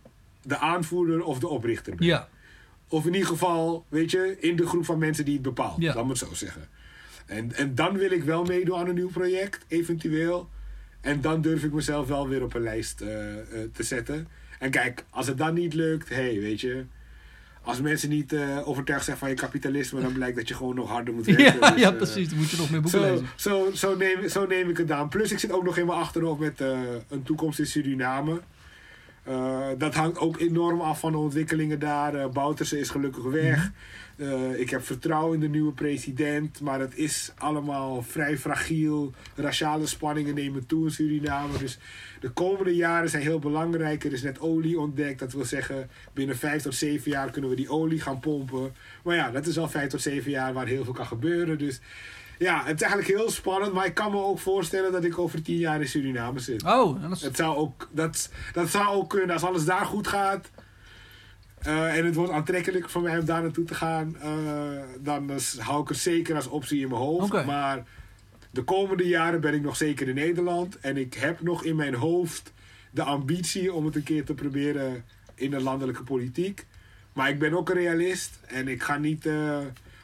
Speaker 2: de aanvoerder of de oprichter ben.
Speaker 1: ja,
Speaker 2: Of in ieder geval, weet je, in de groep van mensen die het bepaalt.
Speaker 1: Ja.
Speaker 2: Laat me het zo zeggen. En, en dan wil ik wel meedoen aan een nieuw project, eventueel. En dan durf ik mezelf wel weer op een lijst eh, eh, te zetten. En kijk, als het dan niet lukt, hé, hey, weet je. Als mensen niet eh, overtuigd zijn van je kapitalisme, dan blijkt dat je gewoon nog harder moet werken.
Speaker 1: ja,
Speaker 2: Dus,
Speaker 1: ja, precies. Dan moet je nog meer boeken
Speaker 2: zo,
Speaker 1: lezen.
Speaker 2: zo, zo, neem, zo neem ik het aan. Plus, ik zit ook nog in mijn achterhoofd met een toekomst in Suriname. Eh, dat hangt ook enorm af van de ontwikkelingen daar. Eh Bouterse is gelukkig weg. Eh, ik heb vertrouwen in de nieuwe president. Maar het is allemaal vrij fragiel. Raciale spanningen nemen toe in Suriname. Dus de komende jaren zijn heel belangrijk. Er is net olie ontdekt. Dat wil zeggen, binnen vijf tot zeven jaar kunnen we die olie gaan pompen. Maar ja, dat is al vijf tot zeven jaar waar heel veel kan gebeuren. Dus ja, het is eigenlijk heel spannend. Maar ik kan me ook voorstellen dat ik over tien jaar in Suriname zit.
Speaker 1: Oh, dat is,
Speaker 2: Het zou ook, dat, dat zou ook kunnen als alles daar goed gaat. eh, en het wordt aantrekkelijk voor mij om daar naartoe te gaan. eh, dan is- hou ik het zeker als optie in mijn hoofd. Maar de komende jaren ben ik nog zeker in Nederland. En ik heb nog in mijn hoofd de ambitie om het een keer te proberen in de landelijke politiek. Maar ik ben ook een realist. En ik ga niet eh,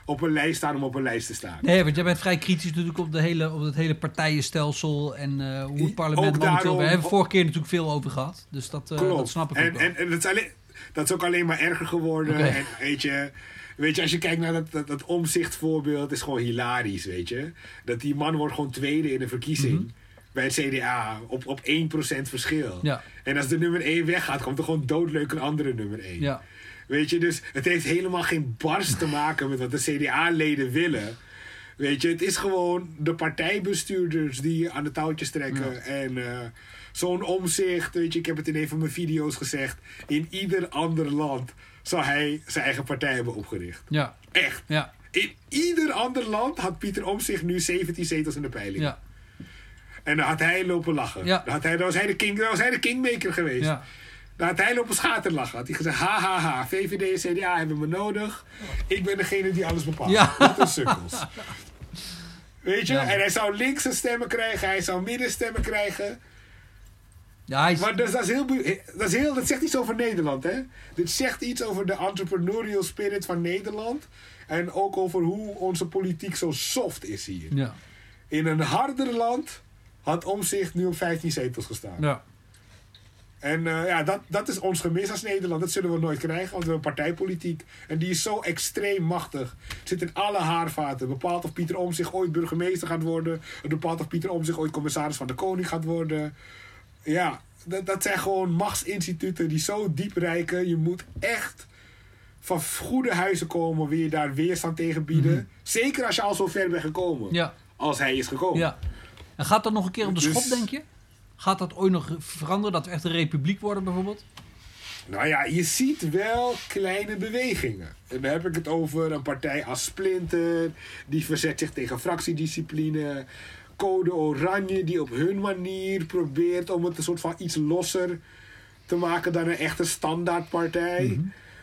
Speaker 2: op een lijst staan om op een lijst te staan.
Speaker 1: nee, want jij bent vrij kritisch natuurlijk op, de hele, op het hele partijenstelsel en eh, hoe het parlement momenteel... We hebben vorige keer natuurlijk veel over gehad. Dus dat,
Speaker 2: Klopt.
Speaker 1: dat snap ik
Speaker 2: en,
Speaker 1: ook wel.
Speaker 2: En, en dat, is alleen, dat is ook alleen maar erger geworden. En weet je, weet je, als je kijkt naar dat, dat, dat omzichtvoorbeeld, is gewoon hilarisch, weet je. Dat die man wordt gewoon tweede in een verkiezing.
Speaker 1: Mhm.
Speaker 2: Bij het CDA op, op 1% verschil.
Speaker 1: Ja.
Speaker 2: En als de nummer 1 weggaat, komt er gewoon doodleuk een andere nummer 1.
Speaker 1: Ja,
Speaker 2: Weet je, dus het heeft helemaal geen barst te maken met wat de CDA-leden willen. Weet je, het is gewoon de partijbestuurders die aan de touwtjes trekken.
Speaker 1: Ja.
Speaker 2: En eh, zo'n omzicht, weet je, ik heb het in een van mijn video's gezegd. In ieder ander land zou hij zijn eigen partij hebben opgericht.
Speaker 1: ja,
Speaker 2: Echt.
Speaker 1: ja,
Speaker 2: In ieder ander land had Pieter Omzicht nu 17 zetels in de peiling.
Speaker 1: ja,
Speaker 2: En dan had hij lopen lachen.
Speaker 1: Ja.
Speaker 2: Dan, had hij, dan, was hij de king, dan was hij de kingmaker geweest.
Speaker 1: ja.
Speaker 2: Dan had hij lopen schaterlachen. Had hij gezegd, ha ha ha, VVD en CDA hebben me nodig. Ik ben degene die alles bepaalt.
Speaker 1: Ja.
Speaker 2: Wat een sukkels. Weet je?
Speaker 1: Ja.
Speaker 2: En hij zou linkse stemmen krijgen, hij zou middenstemmen krijgen.
Speaker 1: ja hij is-
Speaker 2: Maar dus, dat, is heel, dat, is heel, dat zegt iets over Nederland, hè? Dit zegt iets over de entrepreneurial spirit van Nederland. En ook over hoe onze politiek zo soft is hier.
Speaker 1: ja,
Speaker 2: In een harder land had Omzicht nu op 15 zetels gestaan.
Speaker 1: ja,
Speaker 2: En eh, ja, dat, dat is ons gemis als Nederland. Dat zullen we nooit krijgen, want we hebben partijpolitiek. En die is zo extreem machtig. Zit in alle haarvaten. Bepaalt of Pieter Omtzigt ooit burgemeester gaat worden. Bepaalt of Pieter Omtzigt ooit commissaris van de koning gaat worden. Ja, dat, dat zijn gewoon machtsinstituten die zo diep reiken. Je moet echt van goede huizen komen. Wil je daar weerstand tegen bieden. Zeker als je al zo ver bent gekomen.
Speaker 1: Mhm. ja,
Speaker 2: Als hij is gekomen.
Speaker 1: ja. En gaat dat nog een keer op de
Speaker 2: Dus-
Speaker 1: schop, denk je? Gaat dat ooit nog veranderen? Dat we echt een republiek worden, bijvoorbeeld?
Speaker 2: Nou ja, je ziet wel kleine bewegingen. En dan heb ik het over een partij als Splinter, die verzet zich tegen fractiediscipline. Code Oranje, die op hun manier probeert om het een soort van iets losser te maken dan een echte standaardpartij.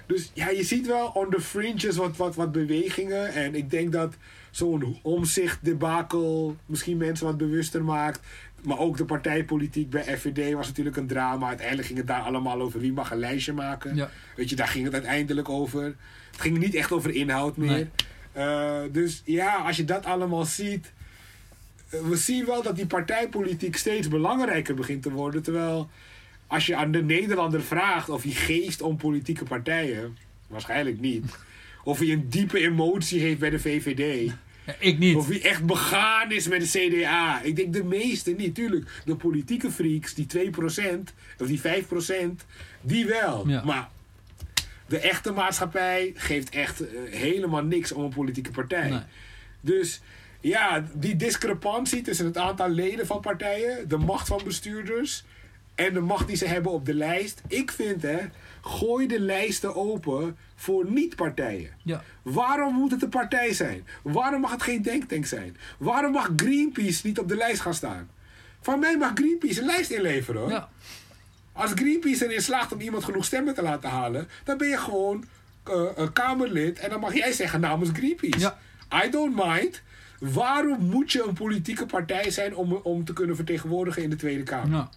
Speaker 2: Dus ja, je ziet wel on the fringes wat, wat, wat bewegingen. En ik denk dat zo'n omzicht debakel misschien mensen wat bewuster maakt. Maar ook de partijpolitiek bij FVD was natuurlijk een drama. Uiteindelijk ging het daar allemaal over wie mag een lijstje maken.
Speaker 1: Ja.
Speaker 2: Weet je, daar ging het uiteindelijk over. Het ging niet echt over inhoud meer.
Speaker 1: Nee.
Speaker 2: Eh, dus ja, als je dat allemaal ziet. eh, We zien wel dat die partijpolitiek steeds belangrijker begint te worden. Terwijl als je aan de Nederlander vraagt of hij geest om politieke partijen. Waarschijnlijk niet. Of hij een diepe emotie heeft bij de VVD.
Speaker 1: Ja, ik niet.
Speaker 2: Of wie echt begaan is met de CDA. Ik denk de meeste niet. Tuurlijk, de politieke freaks, die 2% of die 5%, die wel.
Speaker 1: Ja.
Speaker 2: Maar de echte maatschappij geeft echt eh, helemaal niks om een politieke partij.
Speaker 1: Nee.
Speaker 2: Dus ja, die discrepantie tussen het aantal leden van partijen, de macht van bestuurders en de macht die ze hebben op de lijst. Ik vind hè, gooi de lijsten open voor niet-partijen.
Speaker 1: Ja.
Speaker 2: Waarom moet het een partij zijn? Waarom mag het geen denktank zijn? Waarom mag Greenpeace niet op de lijst gaan staan? Van mij mag Greenpeace een lijst inleveren hoor.
Speaker 1: Ja.
Speaker 2: Als Greenpeace erin slaagt om iemand genoeg stemmen te laten halen, dan ben je gewoon eh, een Kamerlid en dan mag jij zeggen namens Greenpeace.
Speaker 1: Ja.
Speaker 2: I don't mind. Waarom moet je een politieke partij zijn om, om te kunnen vertegenwoordigen in de Tweede Kamer?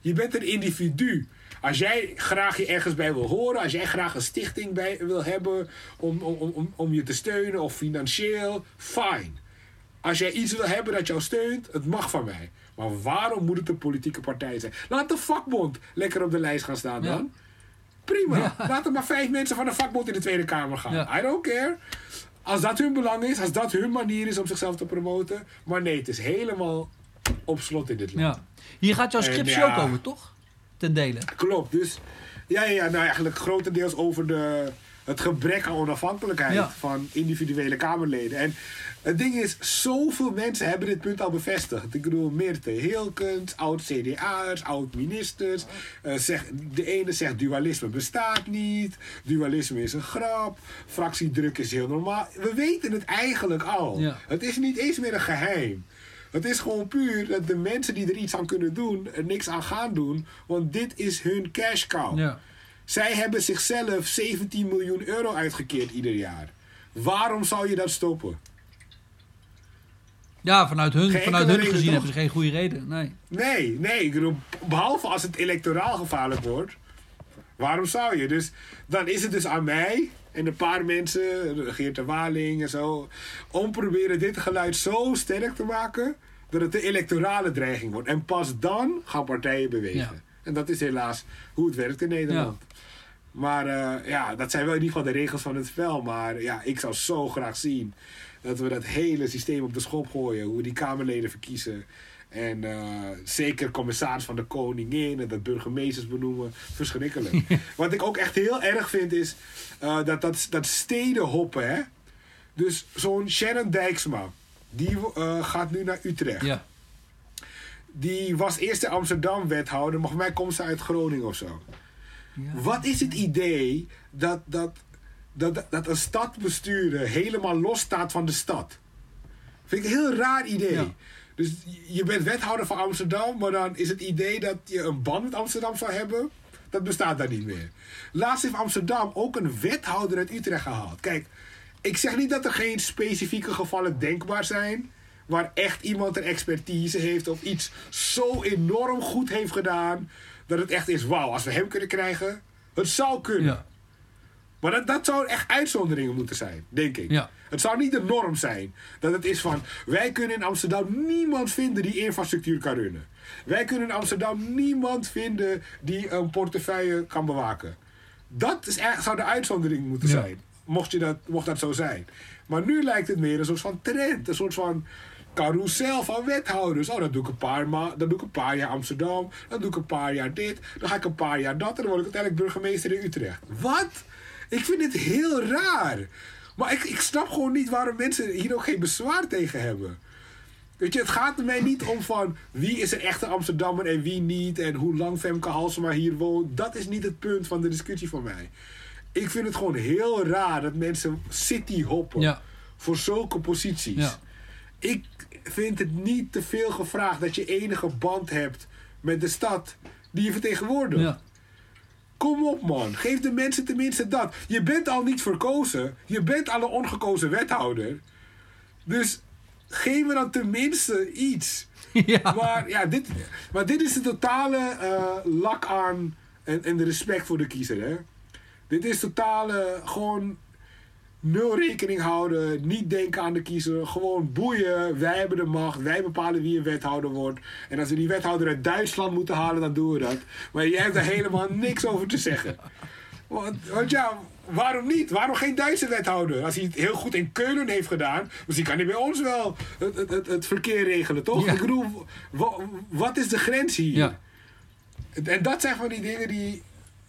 Speaker 2: Je bent een individu. Als jij graag je ergens bij wil horen, als jij graag een stichting bij wil hebben om, om, om- om, je te steunen of financieel, fine. Als jij iets wil hebben dat jou steunt, het mag van mij. Maar waarom moet het een politieke partij zijn? Laat de vakbond lekker op de lijst gaan staan
Speaker 1: Ja.
Speaker 2: dan. Prima.
Speaker 1: Ja.
Speaker 2: Laat er maar vijf mensen van de vakbond in de Tweede Kamer gaan.
Speaker 1: Ja.
Speaker 2: I don't care. Als dat hun belang is, als dat hun manier is om zichzelf te promoten. Maar nee, het is helemaal op slot in dit land.
Speaker 1: ja. Hier gaat jouw scriptie ook over, toch? Ten dele.
Speaker 2: Klopt, dus ja, ja, nou eigenlijk grotendeels over de, het gebrek aan onafhankelijkheid
Speaker 1: Ja.
Speaker 2: van individuele Kamerleden. En het ding is, zoveel mensen hebben dit punt al bevestigd. Ik bedoel, Meerte Hilkens, oud-CDA'ers, oud-ministers. zeg- de ene zegt dualisme bestaat niet, dualisme is een grap, fractiedruk is heel normaal. We weten het eigenlijk al.
Speaker 1: Ja.
Speaker 2: Het is niet eens meer een geheim. Het is gewoon puur dat de mensen die er iets aan kunnen doen, er niks aan gaan doen. Want dit is hun cash cow.
Speaker 1: Ja.
Speaker 2: Zij hebben zichzelf 17 miljoen euro uitgekeerd ieder jaar. Waarom zou je dat stoppen?
Speaker 1: Ja, vanuit hun,
Speaker 2: Geen
Speaker 1: vanuit hun gezien
Speaker 2: toch?
Speaker 1: hebben ze geen goede reden. Nee.
Speaker 2: Nee, nee. behalve als het electoraal gevaarlijk wordt. Waarom zou je? Dus dan is het dus aan mij en een paar mensen, Geert de Waling en zo, om proberen dit geluid zo sterk te maken dat het de electorale dreiging wordt. En pas dan gaan partijen bewegen.
Speaker 1: Ja.
Speaker 2: En dat is helaas hoe het werkt in Nederland. Maar eh, ja, dat zijn wel in ieder geval de regels van het spel. Maar ja, ik zou zo graag zien dat we dat hele systeem op de schop gooien. Hoe we die Kamerleden verkiezen. En eh, zeker commissaris van de koningin en dat burgemeesters benoemen. Verschrikkelijk. Wat ik ook echt heel erg vind is eh, dat, dat, dat steden hoppen. Hè? Dus zo'n Sharon Dijksma, die eh, gaat nu naar Utrecht.
Speaker 1: Ja.
Speaker 2: Die was eerst in Amsterdam wethouder, maar voor mij komt ze uit Groningen of zo.
Speaker 1: Ja.
Speaker 2: Wat is het idee dat, dat, dat, dat een stad besturen helemaal los staat van de stad? Vind ik een heel raar idee.
Speaker 1: Ja.
Speaker 2: Dus je bent wethouder van Amsterdam, maar dan is het idee dat je een band met Amsterdam zou hebben. Dat bestaat daar niet meer. Laatst heeft Amsterdam ook een wethouder uit Utrecht gehaald. Kijk, ik zeg niet dat er geen specifieke gevallen denkbaar zijn. Waar echt iemand een expertise heeft of iets zo enorm goed heeft gedaan. Dat het echt is, wauw, als we hem kunnen krijgen. Het zou kunnen.
Speaker 1: Ja.
Speaker 2: Maar dat, dat zou echt uitzonderingen moeten zijn, denk ik.
Speaker 1: Ja.
Speaker 2: Het zou niet de norm zijn. Dat het is van, wij kunnen in Amsterdam niemand vinden die infrastructuur kan runnen. Wij kunnen in Amsterdam niemand vinden die een portefeuille kan bewaken. Dat is echt, zou de uitzondering moeten
Speaker 1: Ja.
Speaker 2: zijn. Mocht, je dat, mocht dat zo zijn. Maar nu lijkt het meer een soort van trend. Een soort van carousel van wethouders. Oh, dan doe ik een paar, ma dan doe ik een paar jaar Amsterdam. Dan doe ik een paar jaar dit. Dan ga ik een paar jaar dat. En dan word ik uiteindelijk burgemeester in Utrecht. Wat? Ik vind dit heel raar. Maar ik, ik snap gewoon niet waarom mensen hier ook geen bezwaar tegen hebben. Weet je, het gaat er mij niet om van wie is er echte Amsterdammer en wie niet. En hoe lang Femke Halsema hier woont. Dat is niet het punt van de discussie voor mij. Ik vind het gewoon heel raar dat mensen city hoppen
Speaker 1: Ja.
Speaker 2: voor zulke posities.
Speaker 1: Ja.
Speaker 2: Ik vind het niet te veel gevraagd dat je enige band hebt met de stad die je vertegenwoordigt.
Speaker 1: Ja.
Speaker 2: Kom op man, geef de mensen tenminste dat. Je bent al niet verkozen. Je bent al een ongekozen wethouder. Dus geef me dan tenminste iets.
Speaker 1: ja.
Speaker 2: Maar, ja, dit, maar dit is de totale eh, lak aan en, en de respect voor de kiezer. Hè? Dit is totale gewoon nul rekening houden, niet denken aan de kiezer, gewoon boeien. Wij hebben de macht, wij bepalen wie een wethouder wordt. En als we die wethouder uit Duitsland moeten halen, dan doen we dat. Maar jij hebt daar helemaal niks over te zeggen. Want, want ja, waarom niet? Waarom geen Duitse wethouder? Als hij het heel goed in Keulen heeft gedaan, misschien kan hij bij ons wel het, het, het, het verkeer regelen, toch?
Speaker 1: Ja.
Speaker 2: Ik bedoel, wa- wat is de grens hier?
Speaker 1: Ja.
Speaker 2: En dat zijn van die dingen die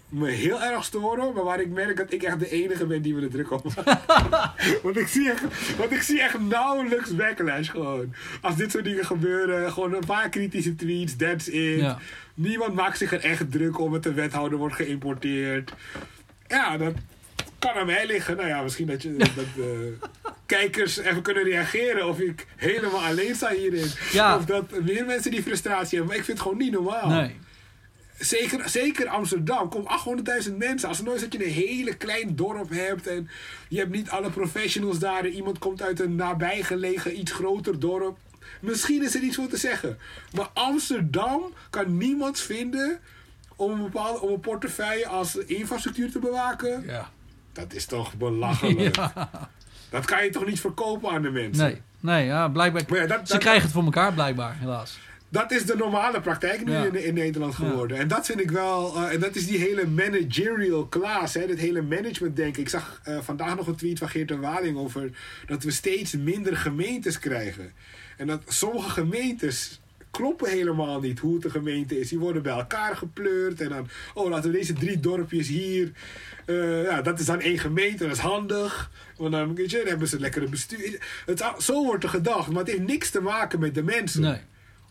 Speaker 2: me heel erg storen, maar waar ik merk dat ik echt de enige ben die me er druk op maakt. want, ik zie echt, want ik zie echt nauwelijks backlash gewoon. Als dit soort dingen gebeuren, gewoon een paar kritische tweets, that's it.
Speaker 1: Ja.
Speaker 2: Niemand maakt zich er echt druk om het de wethouder wordt geïmporteerd. Ja, dat kan aan mij liggen. Nou ja, misschien dat, je, dat eh, kijkers even kunnen reageren of ik helemaal alleen sta hierin.
Speaker 1: Ja.
Speaker 2: Of dat meer mensen die frustratie hebben. Maar ik vind het gewoon niet normaal.
Speaker 1: Nee.
Speaker 2: Zeker, zeker Amsterdam. Kom 800.000 mensen. Als het nooit is dat je een hele klein dorp hebt. En je hebt niet alle professionals daar. En iemand komt uit een nabijgelegen, iets groter dorp. Misschien is er iets voor te zeggen. Maar Amsterdam kan niemand vinden om een, bepaalde, om een portefeuille als infrastructuur te bewaken.
Speaker 1: Ja.
Speaker 2: Dat is toch belachelijk.
Speaker 1: Ja.
Speaker 2: Dat kan je toch niet verkopen aan de mensen?
Speaker 1: Nee. Nee, ja, blijkbaar.
Speaker 2: Maar ja, dat-
Speaker 1: Ze
Speaker 2: dat-
Speaker 1: krijgen het voor elkaar, blijkbaar, helaas.
Speaker 2: Dat is de normale praktijk nu
Speaker 1: Ja.
Speaker 2: in, in Nederland geworden. En dat vind ik wel. eh, en dat is die hele managerial class. Hè, dat hele management denken. Ik zag eh, vandaag nog een tweet van Geert de Waling over dat we steeds minder gemeentes krijgen. En dat sommige gemeentes kloppen helemaal niet hoe het een gemeente is. Die worden bij elkaar gepleurd. En dan, oh, laten we deze drie dorpjes hier. eh, ja, dat is dan één gemeente, dat is handig. Want dan, weet je, dan hebben ze een lekkere bestuur. Het, zo wordt er gedacht, maar het heeft niks te maken met de mensen.
Speaker 1: Nee.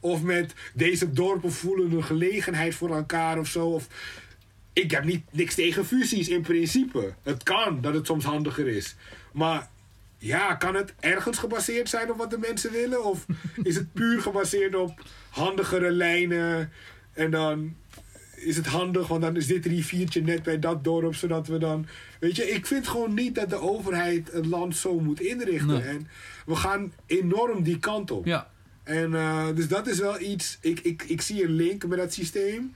Speaker 2: Of met deze dorpen voelen een gelegenheid voor elkaar of zo. Of, ik heb niet, niks tegen fusies in principe. Het kan dat het soms handiger is. Maar ja, kan het ergens gebaseerd zijn op wat de mensen willen? Of is het puur gebaseerd op handigere lijnen? En dan is het handig, want dan is dit riviertje net bij dat dorp, zodat we dan. Weet je, ik vind gewoon niet dat de overheid het land zo moet inrichten.
Speaker 1: Nee.
Speaker 2: En we gaan enorm die kant op.
Speaker 1: Ja.
Speaker 2: En eh, dus dat is wel iets. Ik, ik, ik zie een link met dat systeem.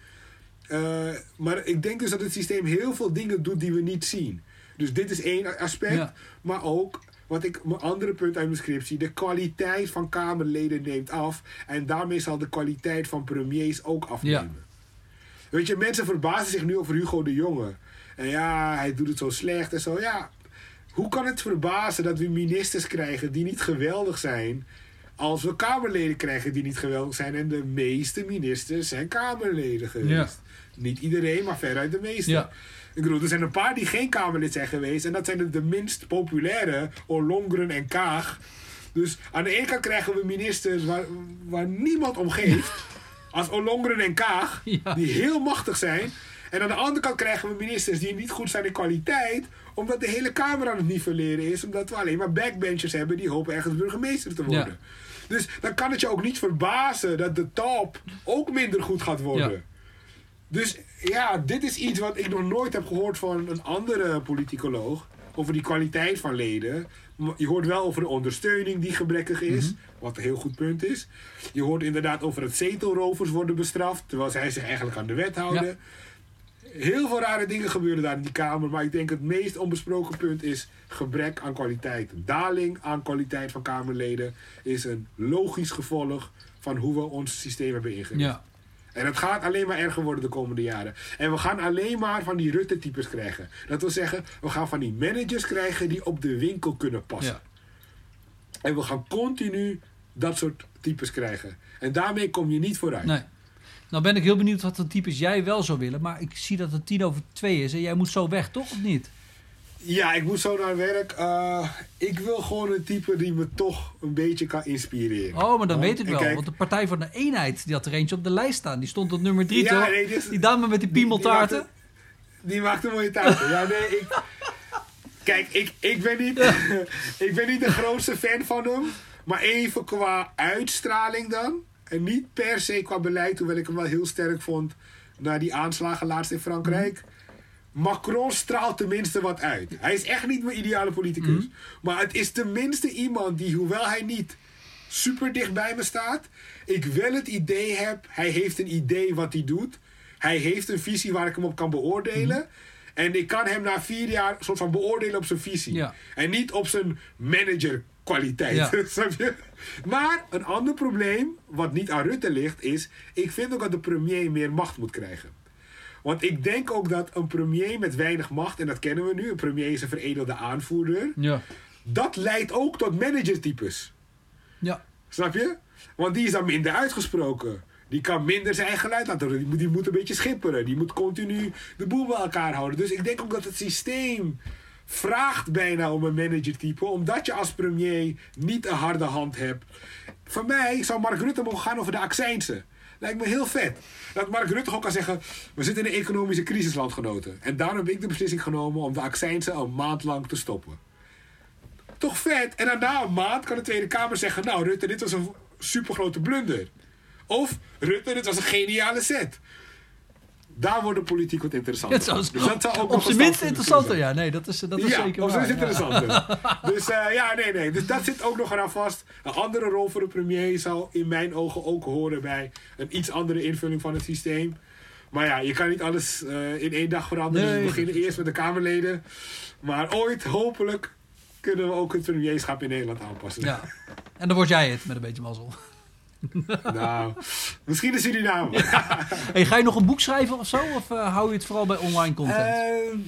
Speaker 2: Eh, maar ik denk dus dat het systeem heel veel dingen doet die we niet zien. Dus dit is één aspect.
Speaker 1: Ja.
Speaker 2: Maar ook, wat ik, mijn andere punt uit mijn scriptie, de kwaliteit van Kamerleden neemt af. En daarmee zal de kwaliteit van premiers ook afnemen. Weet je, mensen verbazen zich nu over Hugo de Jonge. En ja, hij doet het zo slecht en zo. Ja, hoe kan het verbazen dat we ministers krijgen die niet geweldig zijn... als we Kamerleden krijgen die niet geweldig zijn... en de meeste ministers zijn Kamerleden geweest.
Speaker 1: Ja.
Speaker 2: Niet iedereen, maar veruit de meeste.
Speaker 1: Ja.
Speaker 2: Ik bedoel, er zijn een paar die geen Kamerlid zijn geweest... en dat zijn de, de minst populaire, Ollongren en Kaag. Dus aan de ene kant krijgen we ministers waar, waar niemand om geeft... als Ollongren en Kaag,
Speaker 1: Ja.
Speaker 2: die heel machtig zijn... En aan de andere kant krijgen we ministers die niet goed zijn in kwaliteit, omdat de hele Kamer aan het nivelleren is, omdat we alleen maar backbenchers hebben die hopen ergens burgemeester te worden.
Speaker 1: Ja.
Speaker 2: Dus dan kan het je ook niet verbazen dat de top ook minder goed gaat worden.
Speaker 1: Ja.
Speaker 2: Dus ja, dit is iets wat ik nog nooit heb gehoord van een andere politicoloog. Over die kwaliteit van leden. Je hoort wel over de ondersteuning die gebrekkig is.
Speaker 1: Mhm.
Speaker 2: Wat een heel goed punt is. Je hoort inderdaad over het zetelrovers worden bestraft. Terwijl zij zich eigenlijk aan de wet houden.
Speaker 1: Ja.
Speaker 2: Heel veel rare dingen gebeuren daar in die Kamer. Maar ik denk het meest onbesproken punt is gebrek aan kwaliteit. Daling aan kwaliteit van Kamerleden is een logisch gevolg van hoe we ons systeem hebben ingericht.
Speaker 1: Ja.
Speaker 2: En het gaat alleen maar erger worden de komende jaren. En we gaan alleen maar van die Rutte-types krijgen. Dat wil zeggen, we gaan van die managers krijgen die op de winkel kunnen passen.
Speaker 1: Ja.
Speaker 2: En we gaan continu dat soort types krijgen. En daarmee kom je niet vooruit.
Speaker 1: Nee. Nou ben ik heel benieuwd wat voor types jij wel zou willen. Maar ik zie dat het tien over twee is. En jij moet zo weg, toch? Of niet?
Speaker 2: Ja, ik moet zo naar werk. Eh, ik wil gewoon een type die me toch een beetje kan inspireren.
Speaker 1: Oh, maar dan
Speaker 2: Want-
Speaker 1: weet ik wel.
Speaker 2: kijk,
Speaker 1: Want de Partij van de Eenheid, die had er eentje op de lijst staan. Die stond op nummer drie,
Speaker 2: Ja,
Speaker 1: toch?
Speaker 2: nee, die
Speaker 1: dame met die piemeltaarten.
Speaker 2: maakt Die maakt een mooie taarten. Ja, nee, ik... Kijk, ik, ik, ben niet, ik ben niet de grootste fan van hem. Maar even qua uitstraling dan. En niet per se qua beleid, hoewel ik hem wel heel sterk vond na die aanslagen laatst in Frankrijk. Macron straalt tenminste wat uit. Hij is echt niet mijn ideale politicus. Maar het is tenminste iemand die, hoewel hij niet super dicht bij me staat, ik wel het idee heb, hij heeft een idee wat hij doet. Hij heeft een visie waar ik hem op kan beoordelen. En ik kan hem na vier jaar soort van beoordelen op zijn visie.
Speaker 1: Ja.
Speaker 2: En niet op zijn managerkwaliteit.
Speaker 1: Ja.
Speaker 2: Snap je? Maar een ander probleem, wat niet aan Rutte ligt, is... Ik vind ook dat de premier meer macht moet krijgen. Want ik denk ook dat een premier met weinig macht... En dat kennen we nu. Een premier is een veredelde aanvoerder.
Speaker 1: Ja.
Speaker 2: Dat leidt ook tot managertypes.
Speaker 1: Ja.
Speaker 2: Snap je? Want die is dan minder uitgesproken. Die kan minder zijn geluid laten horen. Die moet, die moet een beetje schipperen. Die moet continu de boel bij elkaar houden. Dus ik denk ook dat het systeem vraagt bijna om een managertype. Omdat je als premier niet een harde hand hebt. Voor mij zou Mark Rutte mogen gaan over de accijnsen. Lijkt me heel vet. Dat Mark Rutte ook kan zeggen... We zitten in een economische crisis, landgenoten. En daarom heb ik de beslissing genomen om de accijnsen een maand lang te stoppen. Toch vet. En daarna een maand kan de Tweede Kamer zeggen... Nou, Rutte, dit was een supergrote blunder. Of, Rutte, dit was een geniale set. Daar wordt de politiek wat interessanter.
Speaker 1: Zou,
Speaker 2: Dus dat zou ook
Speaker 1: op zijn minst interessanter. Ja, nee, dat is, dat is
Speaker 2: ja,
Speaker 1: zeker ja.
Speaker 2: interessanter. dus eh, ja, nee, nee. Dus dat zit ook nog eraan vast. Een andere rol voor de premier zou in mijn ogen ook horen bij een iets andere invulling van het systeem. Maar ja, je kan niet alles eh, in één dag veranderen.
Speaker 1: Nee.
Speaker 2: Dus we beginnen eerst met de Kamerleden. Maar ooit, hopelijk, kunnen we ook het premierschap in Nederland aanpassen.
Speaker 1: Ja. En dan word jij het met een beetje mazzel.
Speaker 2: Nou, misschien in Suriname.
Speaker 1: Hey, ga je nog een boek schrijven of zo? Of eh, hou je het vooral bij online content?
Speaker 2: Ehm,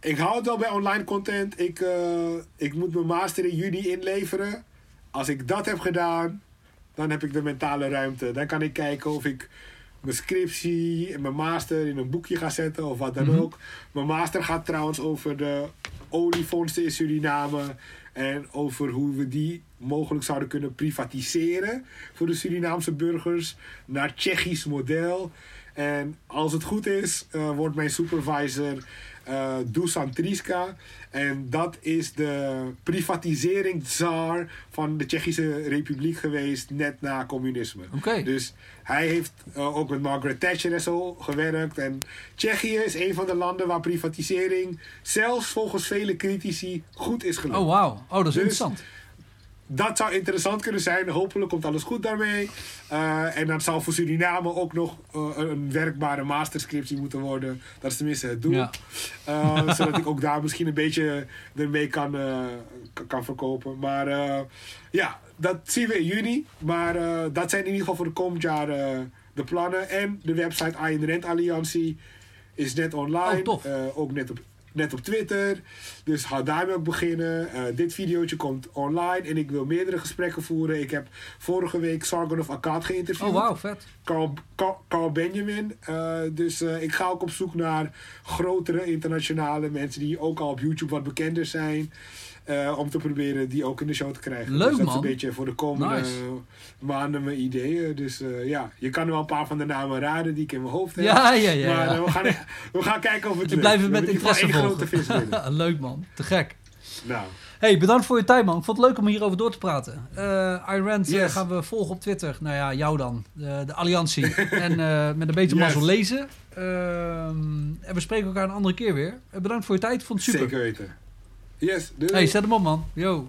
Speaker 2: ik hou het wel bij online content. Ik, eh, ik moet mijn master in juni inleveren. Als ik dat heb gedaan, dan heb ik de mentale ruimte. Dan kan ik kijken of ik mijn scriptie en mijn master in een boekje ga zetten of wat dan
Speaker 1: Mhm.
Speaker 2: ook. Mijn master gaat trouwens over de oliefondsen in Suriname. En over hoe we die mogelijk zouden kunnen privatiseren voor de Surinaamse burgers naar Tsjechisch model. En als het goed is, eh, wordt mijn supervisor eh Dusan Triska. En dat is de privatiseringszaar van de Tsjechische Republiek geweest net na communisme. Dus hij heeft eh, ook met Margaret Thatcher en zo gewerkt. En Tsjechië is een van de landen waar privatisering, zelfs volgens vele critici, goed is gelukt.
Speaker 1: Oh, wauw. Oh, dat is
Speaker 2: Dus-
Speaker 1: interessant.
Speaker 2: Dat zou interessant kunnen zijn. Hopelijk komt alles goed daarmee. Eh, en dat zou voor Suriname ook nog eh, een werkbare masterscriptie moeten worden. Dat is tenminste het doel.
Speaker 1: Ja.
Speaker 2: Eh, zodat ik ook daar misschien een beetje ermee kan, kan verkopen. Maar ja, dat zien we in juni. Maar dat zijn in ieder geval voor de komend jaar de plannen. En de website Ayn Rand Alliantie is net online.
Speaker 1: Oh,
Speaker 2: ook net op, net op Twitter. Dus ga daarmee ook beginnen. Eh, dit videootje komt online. En ik wil meerdere gesprekken voeren. Ik heb vorige week Sargon of Akkad geïnterviewd.
Speaker 1: Oh, wauw, vet.
Speaker 2: Carl, Carl, Carl Benjamin. Eh, dus eh, ik ga ook op zoek naar grotere internationale mensen die ook al op YouTube wat bekender zijn. Eh, om te proberen die ook in de show te krijgen.
Speaker 1: Leuk,
Speaker 2: dus dat is een beetje voor de komende
Speaker 1: Nice.
Speaker 2: maanden mijn ideeën. Dus eh, ja, je kan wel een paar van de namen raden die ik in mijn hoofd heb.
Speaker 1: Ja, ja, ja.
Speaker 2: maar eh, we, gaan, we gaan kijken of het lukt.
Speaker 1: blijf het met
Speaker 2: in
Speaker 1: interesse
Speaker 2: geval één grote vis binnen.
Speaker 1: Leuk, man. Te gek.
Speaker 2: nou,
Speaker 1: Hey, bedankt voor je tijd, man. Ik vond het leuk om hierover door te praten. Iran
Speaker 2: Yes.
Speaker 1: gaan we volgen op Twitter. Nou ja, jou dan. De, de Alliantie. en met een beetje
Speaker 2: Yes.
Speaker 1: mazzel lezen. Ehm, en we spreken elkaar een andere keer weer. Bedankt voor je tijd. Ik vond het super.
Speaker 2: zeker weten. Yes, doei.
Speaker 1: Hey, zet hem op, man. Yo.